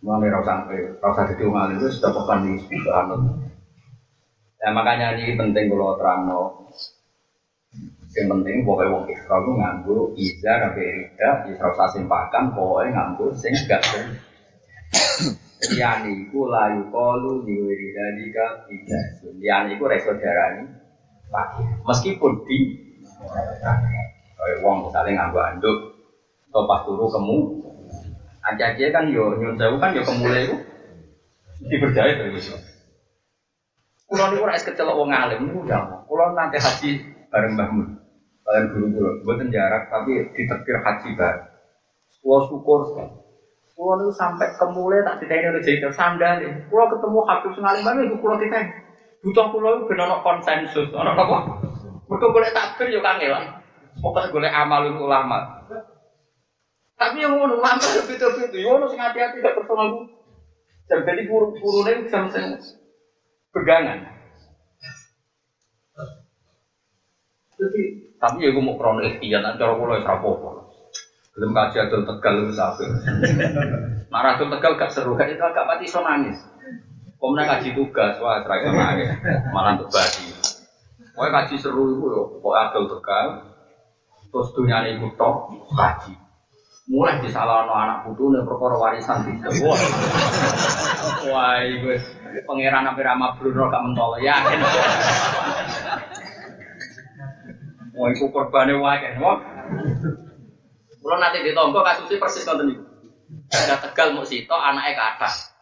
Mulai rasa rasa jadi umat itu sudah pekan di sebuah Ya makanya ini penting kalau terang no. Yang penting pokoknya wong ikhra itu nganggo iza sampai rida, ya rasa simpakan pokoknya nganggo sing gak Yani iku layu kolu diwiri dalika tidak. Yani iku reso darani pakai. Meskipun di wong misalnya nganggo anduk atau pas turu kemu aja-aja kan yo nyun sewu kan yo kemulai itu dipercaya terus. Kulo niku ora es kecelok wong alim niku nanti haji bareng Mbah Mun. Kalian guru kulo, mboten jarak tapi ditetir haji bareng. Kulo syukur sekali. Kulo niku sampai kemulai tak ditanya udah jadi sandal. Kulo ketemu Habib sing alim banget iku kulo ditanya. Butuh kulo iku ben ono konsensus, ono apa? Mergo golek takbir yo kangelan. Pokoknya golek amalun ulama. Tapi yang ngono ulama yo beda-beda. Yo ono sing hati-hati gak personal. Jadi guru-gurune bisa pegangan. Jadi, tapi ya gue mau krono ikhtiar, nanti cara kulo ya apa Belum kaji adol tegal itu sampai. Marah adol tegal gak seru, kan itu agak mati so nangis. Komna kaji tugas, wah seragam nangis, malah untuk badi. Pokoknya kaji seru itu ya, pokoknya adol tegal, terus dunia ini tok kaji. Mulai disalahkan anak putu nih perkara warisan tidak. Wah, wah, itu pangeran apa rama Bruno gak mentol yakin. Wah, itu korbannya wae wah. Kalau nanti ditompo kasusnya persis nonton itu. Ada tegal mau sito anaknya ke atas.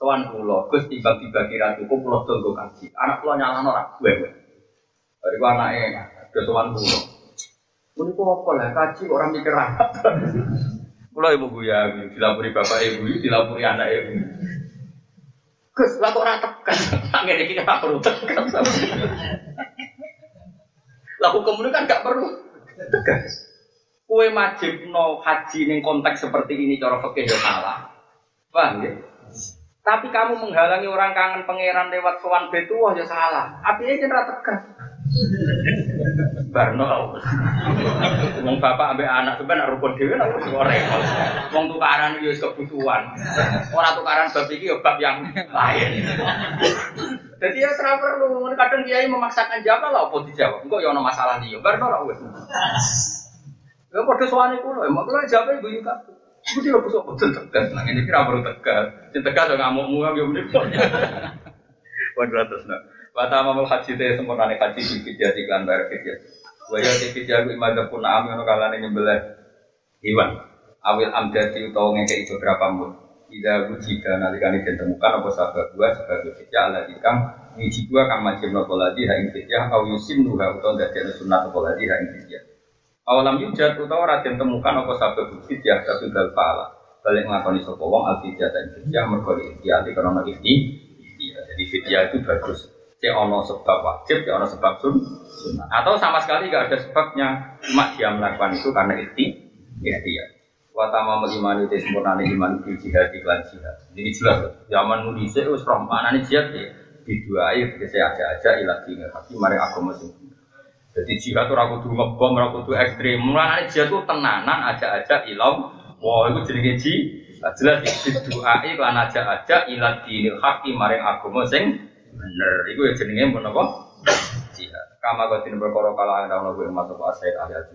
Soan pulau, gus tiba-tiba kira cukup pulau tunggu kaji. Anak pulau nyala norak, gue gue. Dari gua anaknya ke soan pulau. Ini kok apa lah kaji orang mikir apa? Pulau ibu gue ya, dilapuri bapak ibu, dilapuri anak ibu. Gus, lah kok rata kan? Angin ini kita tegas. Lah hukum kan gak perlu tegas. Kue wajib no haji ning konteks seperti ini cara fikih ya salah. Paham ya? Tapi kamu menghalangi orang kangen pangeran lewat sowan betu wah ya salah. Apinya jenera tegas. Barno Wong bapak ambek anak sampean rukun dhewe nek wis repot. Wong tukaran yo wis kebutuhan. Ora tukaran bab iki yo bab yang lain. Jadi ya terang perlu kadang kiai memaksakan jawab lah apa dijawab. Engko yo ono masalah liyo. Barno ora wis. Ya padha sowane kulo, emang kulo jawab ibu yuka. Iku dia kok betul tegas, nang ini kira baru tegas. Sing tegas yo ngamukmu yo mrene. Waduh terus nak. Wata mamal haji teh sempurna nih haji di fidya di klan bayar fidya. Waya di fidya gue imadah pun ami ono kalane nyembelih hewan. Awil amdati utawa ngekei beberapa mut. Ida wujida nalikane den temukan apa sabab gua sebagai fidya ala dikam wiji gua kang majib nopo ladi ha ing fidya au yusim nuha utawa dadi sunat nopo ladi ha ing. Awalam yujad utawa ora den temukan apa sabab fidya tapi gal faala. Balik nglakoni sapa wong al fidya dan fidya mergo ikhtiar di krono ikhti. Jadi fidya itu bagus cek ono sebab wajib, cek ono sebab sun. Atau sama sekali gak ada sebabnya, cuma dia melakukan itu karena ikhti, ikhtiar. Watama melimani itu sempurna iman di jihad iklan jihad. Ini jelas, zaman nulisnya us rompana nih jihad ya. Di dua ayat saya aja aja ilah tinggal tapi mari aku masih jadi jihad aku tuh ngebom, aku tuh ekstrim. Mulai jihad tuh tenanan aja-aja ilau. Wah itu jadi ji. Jelas di doa iklan aja-aja ilah dinil haki maring agama sing bener itu ya jenenge pun apa jihad kama tidak berkorok kalah ada orang gue masuk asal ahli al